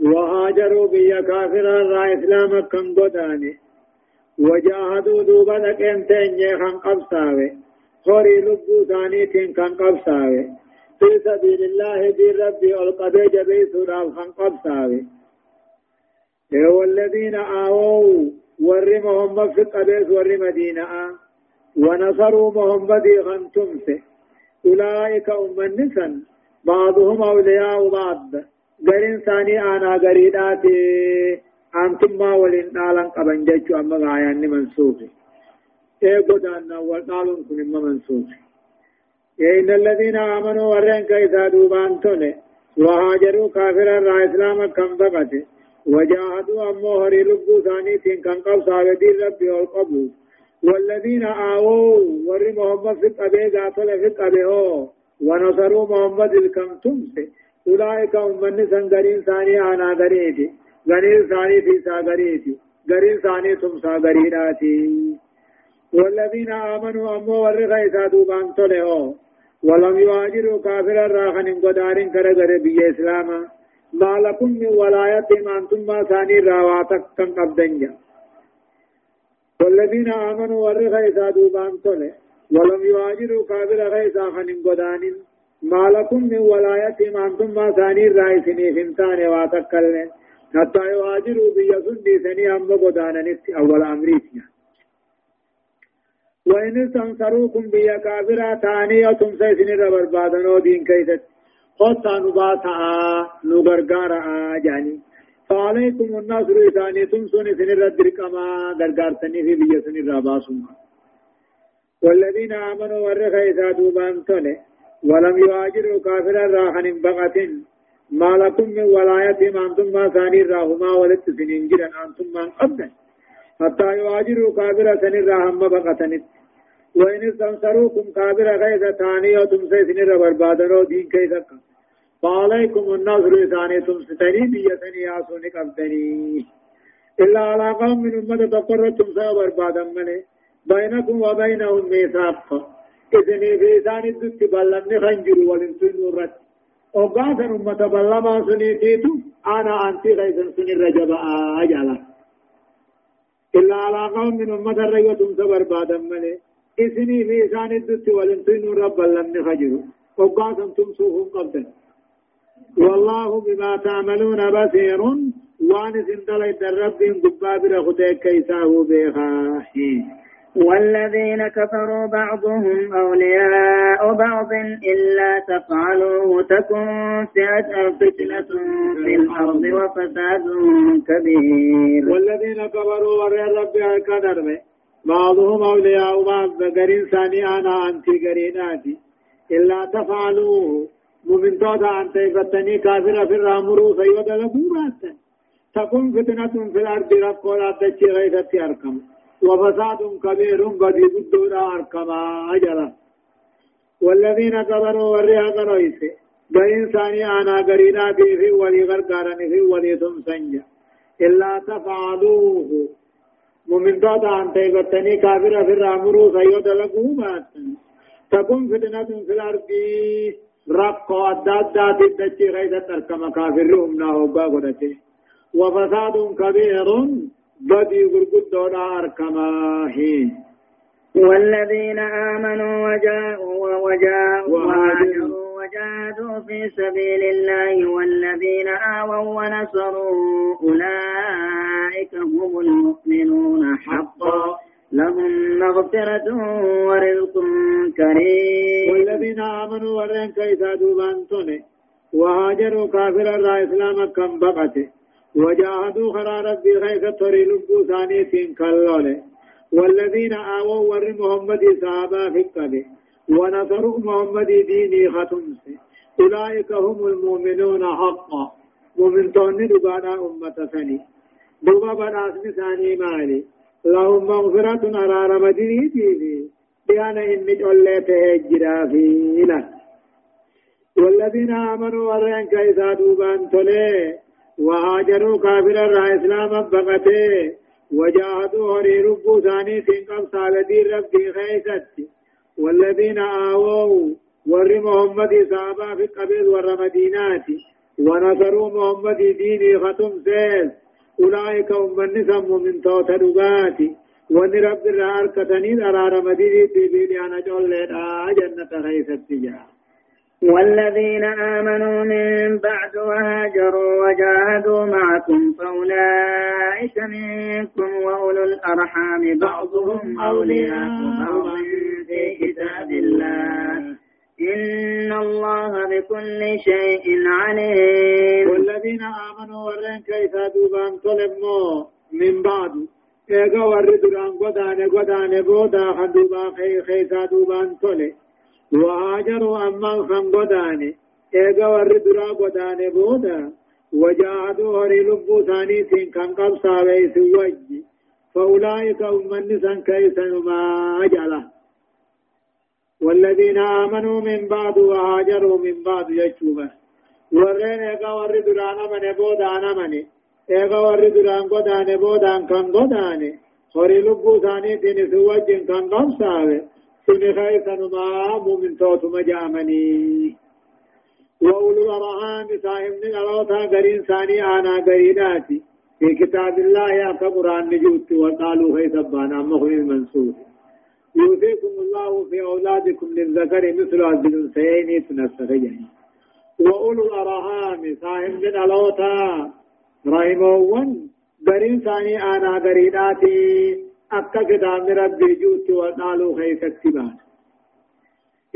وهاجروا بيا كافرا را إسلام كم قداني. وجاهدوا دوبا لكن تنجي خان قبصاوي خوري لبو ثانيتين كان قبصاوي في سبيل الله دي ربي القبي جبي سورا خان قبصاوي والذين آووا ورمهم في قبيس ور مدينة ونصروا محمد خنتمسه أولئك أم النسن بعضهم أولياء بعض. غرين ثاني أنا غريدات أنتم ما ولين نالن قبن جيتشو أما غايان منسوخ إيه قدان والنالن كن منسوخ إن الذين آمنوا ورين كيسا دوبان تونه وهاجروا كافرا را إسلام كم بقته وجاهدوا أمو هري لبو ثاني تين كان قبصا ودين ربي والقبول والذين آووا ور محمد في قبه قاتل في قبه ونصروا محمد الكم تمسي أولئك هم من سنگرين ثاني آنا غريتي غنير ثاني في ساغريتي غرير ثاني تم ساغريناتي والذين آمنوا أمو ور غيثا دوبان تله ولم يواجروا كافر الراخن قدارين كرغر بي إسلاما ما لكم من ولاية ما أنتم ما ثاني راواتك كم قبدنجا والذين آمنوا ورغا إذا دوبان تله ولم يواجروا كافر غيثا خنن قدان ما لكم من ولايتهم أنتم ما ثاني الرئيسين فمتان واتكلن حتى يواجروا بيسندي ثاني أم بدانا نت أول أمريكا وإن استنصروكم بيا كافرا ثانية تمسي سنر بربادنو دين كيست. قد نباتا نغرغارا جاني. فعليكم النصر ثاني تمسون سنر الدركما غرغار سني في بيا سنر باسوما والذين آمنوا ورخ إذا دوبان تولي ولم يواجروا كافرا راحن بغة ما لكم من ولايتهم أنتم ما ثاني راهما ولدت سنين جرا أنتم من قبل حتى يواجروا كافرا سنين راهم بغتنت وإن استنصروكم كافرا غيث ثانية تمسي سنين بربادنو دين كيسك فعليكم النصر ثاني تمستني بيتني آسوني قبتني إلا على قوم من أمة تقرر تمسي بربادا منه بينكم وبينهم ميثاق. إذني في ثاني الدت بلمني خنجر ولنسل نورت وقاسا أمة بلما سنيتيتو أنا أنت غيثا سن الرجب أجلا إلا على قوم من أمة الرجوة تمسى بربادا منه إذني في ثاني الدت ولنسل نورت بلمني خنجر وقاسا تمسوهم قبدا والله بما تعملون بصير وان سندل الرب قباب رخدك كيساه بها والذين كفروا بعضهم أولياء بعض إلا تفعلوه تكن فتنة في الأرض وفساد كبير. والذين كفروا ورى رب القدر بعضهم أولياء بعض قرين ثاني أنا أنت قريناتي إلا تفعلوه. مؤمن تودا أنت فتني كافر في الرامرو سيود لبورات تكون فتنة في الأرض رب ولا تشي غيرتي أركم. وفساد كبير قد يبدون أركما. أجلا. والذين كفروا وريها قرويس بين ثاني أنا قرينا به ولي غرقارني في ولي تمسنجا إلا تفعلوه. مؤمن دوتا أنت قتني كافر في الرامرو سيود لقوما تكون فتنة في الأرض. رقو أداد تدتشي غيثة أركما كافرهم ناهو وفساد كبير بدي غرقود دونا أركماهين والذين آمنوا وجاءوا وجاءوا وهاجروا وجاهدوا في سبيل الله والذين آووا ونصروا أولئك هم المؤمنون حقا۔ لهم مغفرة ورزق كريم۔ والذين آمنوا ورين كيسا دوبان وهاجروا كافر الرا إسلام كم بقته وجاهدوا خرا ربي غيث تري لبو ثاني سين كاللولي. والذين آووا ور محمد صحابا في القبي. ونصروا محمد ديني ختمس أولئك هم المؤمنون حقا. ومن تون دبانا أمة ثاني. دوبا بنا اسم ثاني مالي. لهم مغفرة أرار مديني ديني. بيانا إني جولي تهجرا فينا والذين آمنوا ورين كيسا دوبان تولي. وهاجروا كافر الرا إسلام بقته. وجاهدوا هري ربو ثاني تنقم سالدي ربي خيست والذين آووا ور محمد صحابة في قبيل ور مدينات ونصروا محمد ديني ختم سيس أولئك هم من نسم من توت دقاتي ون رب الرار كتنين أرار مديني تبيني أنا جول جنة خيست جاه والذين آمنوا من بعد وهاجروا وجاهدوا معكم فأولئك منكم وأولو الأرحام بعضهم أولياء بعض في كتاب الله. إن الله بكل شيء عليم. والذين آمنوا ورين كيف دوبان طلبوا من بعد. ايغا ورد دران قدان قدان خدوبا خي خيسا دوبان طلب وهاجروا أما خم قداني إيغا ور درا قداني بودا وجاهدوا هري لبو ثاني سين كان قب ساوي سوجي فأولئك هم النسان كيسن ما أجلا والذين آمنوا من بعد وهاجروا من بعد يجوبا ورين إيغا ور درانا من بودا أنا مني إيغا ور دران قداني بودا كان قداني هري لبو ثاني سين سوجي كان قب ساوي سن خيسا ما مؤمن توت مجامني وأولو الأرحام صاحب الألوتا قرين ثاني أنا قريناتي في كتاب الله يا قرآن نجوت وقالوا هي سبانا أما هو المنصور يوصيكم الله في أولادكم للذكر مثل عبد الأنثيين تنسخين وأولو الأرحام صاحب من ألوتا رحمون درين ثاني أنا دريناتي أكا كتاب ربي جوت ونالو خيس اكتبان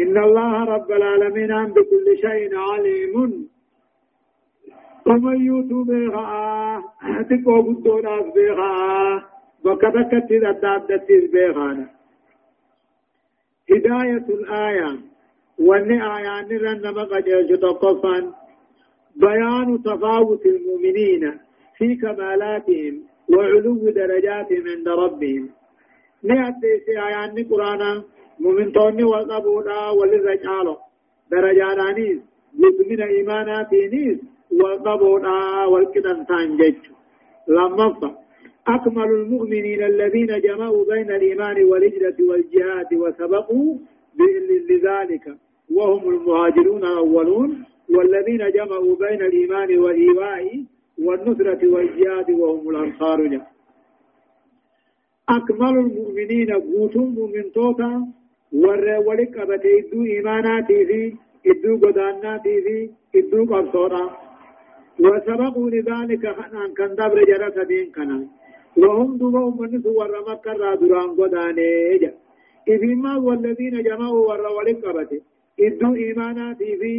إن الله رب العالمين بكل شيء عليم ومن يوتو بيغا تقو قدونا بيغا وكتكت تدادت بيغانا هداية الآية وأن آيان رنما قد يجتقفا بيان تفاوت المؤمنين في كمالاتهم وعلو درجاتهم عند ربهم. نأتي في آيان قرآن مؤمن توني والقبولا وللرجال درجانانيس يتمنى إيماناتينيس والقبولا والكدن تانجج. لما أكمل المؤمنين الذين جمعوا بين الإيمان والهجرة والجهاد وسبقوا لذلك. وهم المهاجرون الأولون والذين جمعوا بين الإيمان والإيواء والنصرة والجهاد وهم الأنصار أكمل المؤمنين قوتهم من توتا ور ولك أبتي إدو إيماناتي في إدو قداناتي في إدو قبصورا. وسبقوا لذلك خنان كان دبر جرس دين كنا. وهم دوبهم من سور مكة را دران قداني إذما والذين جمعوا ور ولك أبتي إدو إيماناتي في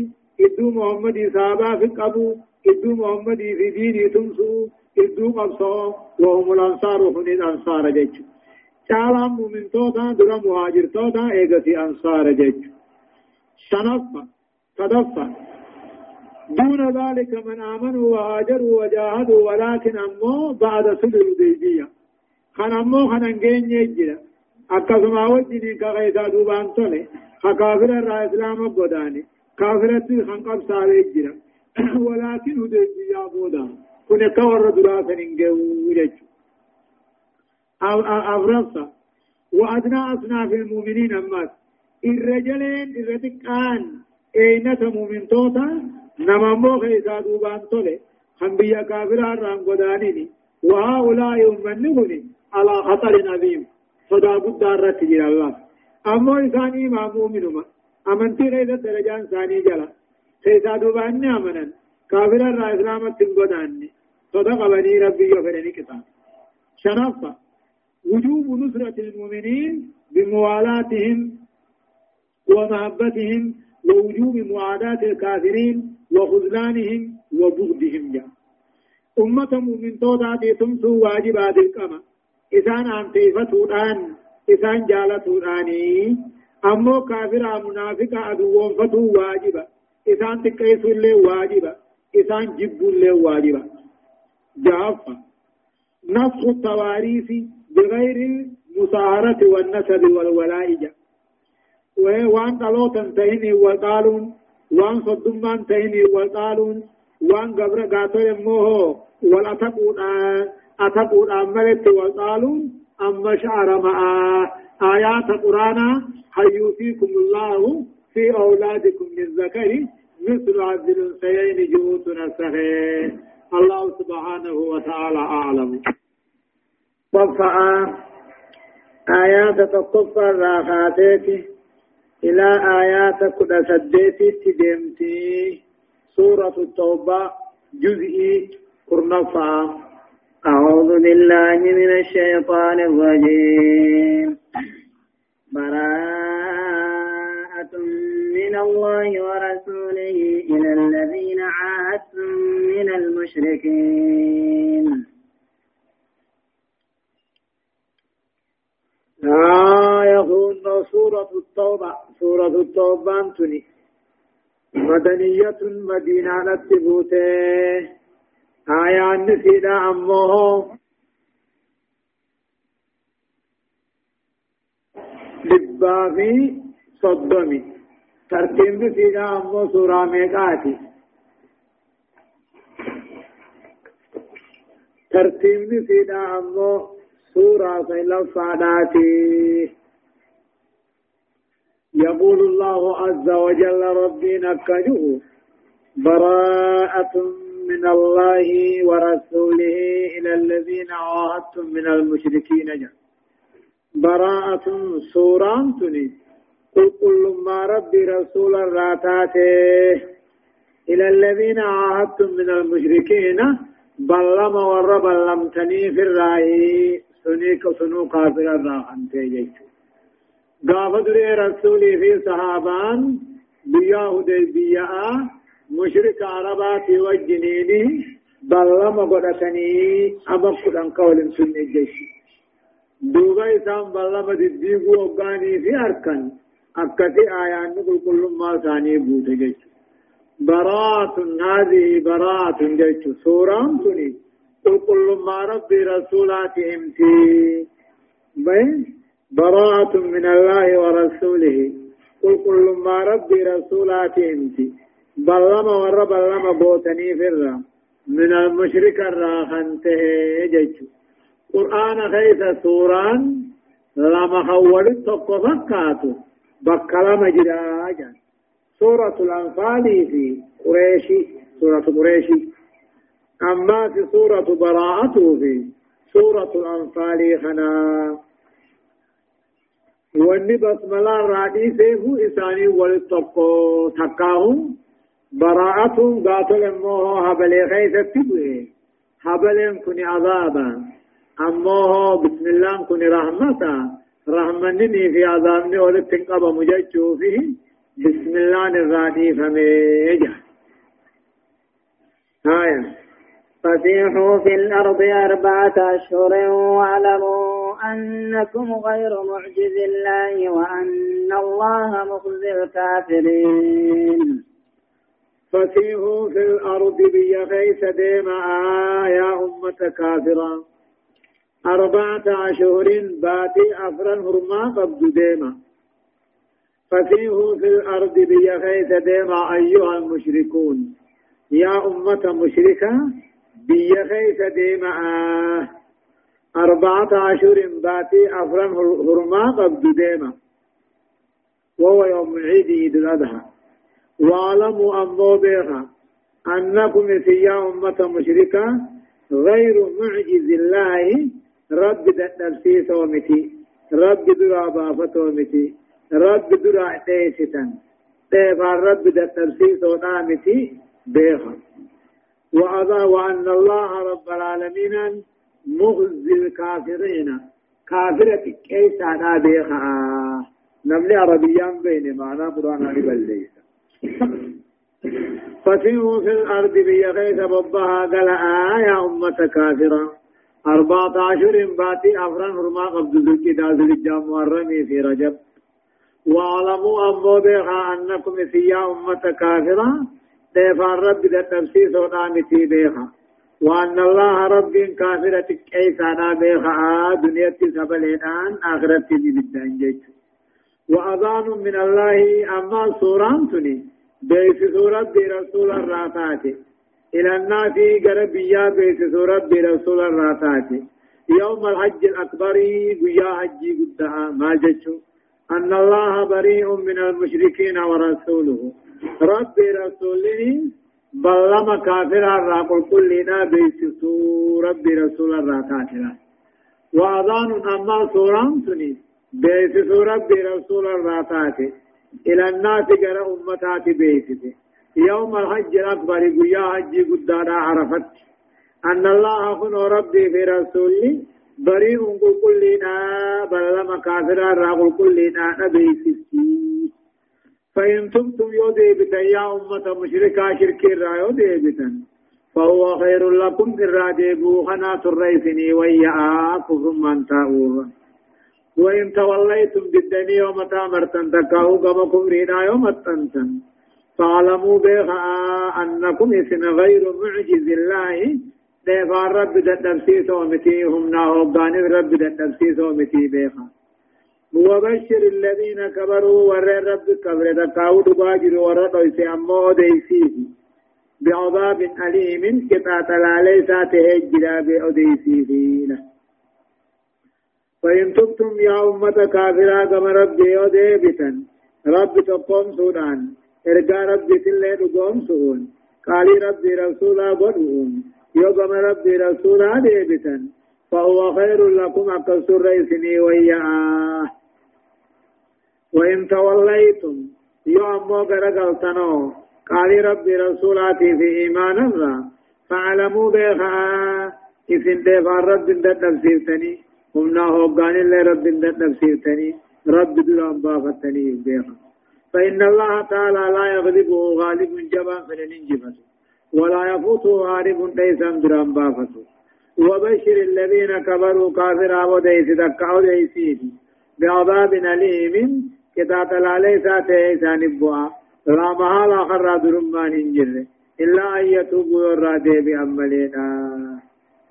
إدو محمد صحابة في قبو إدو محمد في ديني تمسو إدو قبصو وهم الأنصار وهم الأنصار جيتشو تعالى مؤمن توتا درا مهاجر توتا ايغتي انصار جج شنفا صدفا دون ذلك من آمنوا وهاجروا وجاهدوا ولكن أمو بعد صلح الحديبية خان أمو خان انجين يجرا أكسما وجني كغيثا دوبان تولي خكافر الرا إسلام قداني كافرتي خان قبصا يجرا ولكن حديبية بودا. كن كور دراسا انجو يجرا أو أفرصة وأدنى أصناف المؤمنين أمات. الرجلين الرتقان أين مؤمن توتا. نما مو خيسا دوبان تولي. خنبيا كافر الرام قدانيني. وهؤلاء يمنوني على خطر عظيم صدا قد دارت جل الله. أما إساني ما مؤمنما أمنتي غير درجان ثاني جلا خيسا دوبان أمنا كافر الرام إسلامت تنقداني صدق بني ربي يفرني كتاب شنفة وجوب نصرة المؤمنين بموالاتهم ومحبتهم ووجوب معاداة الكافرين وخذلانهم وبغضهم جاء أمة مؤمن تودا تمسو واجبات القمة إسان أنتيفتو الآن إسان جالتو الآني أمو كافر منافق أدوون فتو واجبة إسان تكيسو اللي واجبة إسان جبو اللي واجبة جافة نفخ التواريث بغير المساهرة والنسب والولاء وان قالوا تنتهني وقالون وان صدمان تهني وقالون وان قبر قاتل موه ولا تقول أتقول أملت وقالون أما شعر مع آيات قرآن حيوفيكم الله في أولادكم للذكر مثل عبد الأنثيين جهود نسخه الله سبحانه وتعالى أعلم. صفعا آيات تقفى الراخاتيك إلى آيات كد سديتي تدمتي سورة التوبة جزئي كرنفا أعوذ بالله من الشيطان الرجيم. براءة من الله ورسوله إلى الذين عاهدتم من المشركين. لا يكون سورة التوبة. سورة التوبة أنتني. مدنية مدينة نتبوته آية نسينا أمه لبابي صدمي ترتيب نسينا أمه سورة ميقاتي ترتيب نسينا أمه سورة لفاداتي يقول الله عز وجل ربي نكجه براءة من الله ورسوله إلى الذين عاهدتم من المشركين جاء براءة تني. قل كل ما ربي رسول الراتاته إلى الذين عاهدتم من المشركين. بلما ور بلمتني في الرأي. سنيك سنو كافر الراحن تيجيك قافت لي رسولي في صحابان. بياه دي بياه مشرك عربات وجنيني بلما قدتني أبقى أن قول سنة جيش دوبا إسان بلما تدبيقوا وقاني في أركان أكتي آيان نقول كل ما ثاني بوت جيش. براءة هذه براءة جيش. سورة تني. قل كل ما ربي رسولات إمتي. بين؟ براءة من الله ورسوله. قل كل ما ربي رسولات إمتي. بلما ور بلما بوتني فرا من المشرك الراخنته جيش قرآن خيث سوران لما خولت تقفكاتو بكلام جدا سورة الأنفال في قريشي سورة قريشي أما في سورة براءته في سورة الأنفال خنا واني بسملا رادي سيفو إساني ولتقو تقاهم براءتهم قاتل موه هبلي خيث تبوه هبلين كني عذابا. أموه بسم الله كني رحمتا. رحمنني في عذابني ولد تنقب مججو فيه بسم الله الرحمن فميجا آية فسيحوا في الأرض أربعة أشهر واعلموا أنكم غير معجز الله وأن الله مخزي الكافرين فسيحوا في الأرض بيخيس ديما يا أمة كافرة. أربعة أشهر باتي أفرا هرما قبض ديما فسيحوا في الأرض بيخيث ديما أيها المشركون. يا أمة مشركة بيخيث ديما أربعة أشهر باتي أفرا هرما قبض ديما وهو يوم العيد عيد الأضحى. واعلموا أمو بها أنكم يا أمة مشركة غير معجز الله. رب دنبسي سومتي رب درا بافتو متي رب درا ديستن تيفا رب دنبسي سونامتي بيخا وأضا وأن الله رب العالمين مخزي الكافرين. كافرة كيس أنا بيخا نملي عربيان بين معنا قرآن ليس فسيروا في الأرض بيغيث ببها قال آه يا أمة كافرة. أربعة عشر باتي أفران هرما قبض ذلك دازل الجام والرمي في رجب. واعلموا أمو بيخا أنكم سيا أمة كافرة. ديفا رب ذا تفسيس ونامتي بيخا وأن الله رب كافرة كيسانا بيخا دنيا سبلينان آخرة بدان جيت وأذان من الله أما سوران تني. بيس سورة برسول الرافاتي إلى الناس قربيا بيت سورة برسول الراتات يوم الحج الأكبر قيا حج قدها. ما جتشو. أن الله بريء من المشركين ورسوله. رب رسوله بلما كافر الرقل كلنا بيت رب رسول الراتات وأذان أما سوران بيت رب رسول الراتات إلى الناس قرأ أمتات بيته يوم الحج الأكبر قيا حج قدانا عرفت أن الله خن ربي في رسولي بريء كل لنا بل لما كافر راغل كل لنا نبي فإن تبتم يودي بتا يا أمة مشركة شرك يودي بتا فهو خير لكم إرادي بوخنا تريسني ويا من تاور وإن توليتم بالدنيا يوم تامرتن تكاو كما كفرنا يوم التنتن فاعلموا بها أنكم إثن غير معجز الله. دفع رب دتنسيس ومتي هم ناهوغان رب دتنسيس ومتي بها. وبشر الذين كبروا ور رب كبر دكاو دباجر ور دويس أمو ديسيه بعذاب أليم كتات لالي ساته الجلا بأديسيه فإن تبتم يا أمة كافرة كما ربي أديبتا رب تقوم سودان ارجع ربي تلي دقوم سؤون قالي ربي رسولا بدؤون يوم ربي رسولا ديبتا فهو خير لكم أكسر ريسني وياه وإن توليتم يوم غرقلتنو قال ربي رسولاتي في إيمان الله فاعلموا بها إذن دفع رب دد نفسيرتني همنا هوغان اللي رب دد نفسيرتني رب دلان بافتني بها فإن الله تعالى لا يغلبه غالب جبا فلننجبته ولا يفوته غالب ليس دران بافته وبشر الذين كبروا كافرا وديس دكا ديسيدي بعذاب أليم كتاب لا ليس تيسان لا محال آخر درمان إلا أن يتوبوا الرادي بأملنا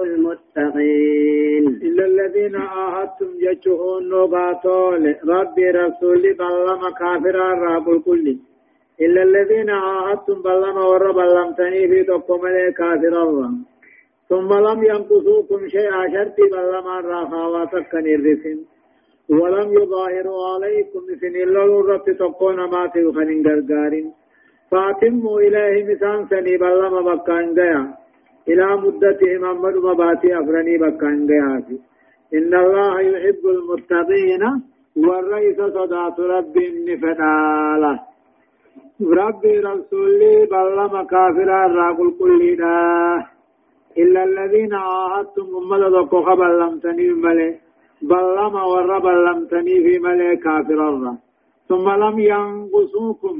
المتقين إلا الذين عاهدتم جتشهون نوباتول. ربي رسولي بلما كافرا راب الكل. إلا الذين عاهدتم بلما ور بلمتني في تقوم كافر الله. ثم لم ينقصوكم شيئا شرطي بلما راخاواتك نرسم ولم يظاهروا عليكم إذن إلا الرب تقون ما تيخن غرغارين فأتموا إليه مسان سني بلما بكان جيا إلى مدتهم أمد مباتي أفرني بكان جيا إن الله يحب المتقين والرئيس صدات رب نفناله ربي رسولي بلما كافرا راقل كلنا إلا الذين عاهدتم أمد ذكو خبر لم تنيم ملئ بلما ور بلمتني في ملك كافر الله ثم لم ينقصوكم.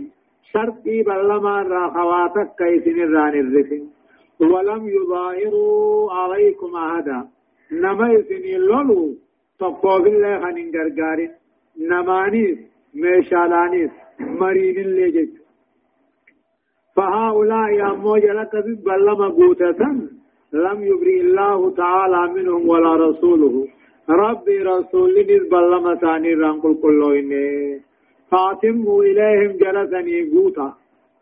شرطي بلما را خواتك كيسن الران الرسن ولم يظاهروا عليكم أحدا. نما يسن اللولو تقوى بالله خنين غرغارين. نمانيس ميشالانيس مرين اللي جيت فهؤلاء يا موجلة بلما قوتة لم يبري الله تعالى منهم ولا رسوله. ربي رسول نسبة لما ثاني رانقل كله إني فاتموا إليهم جلسني قوتا.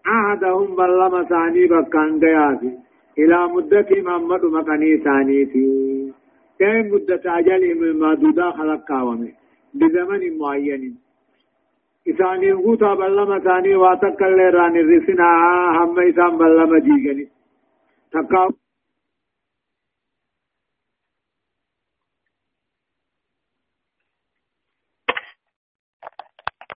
عهدهم بلما ثاني بكان دياتي إلى مدة محمد مكاني ثاني في. كم مدة أجلهم المادودة خلق كاومي. بزمن معين. إساني قوتا بلما ثاني واتكال راني الرسنا هم إسان بلما جيغني تقاوم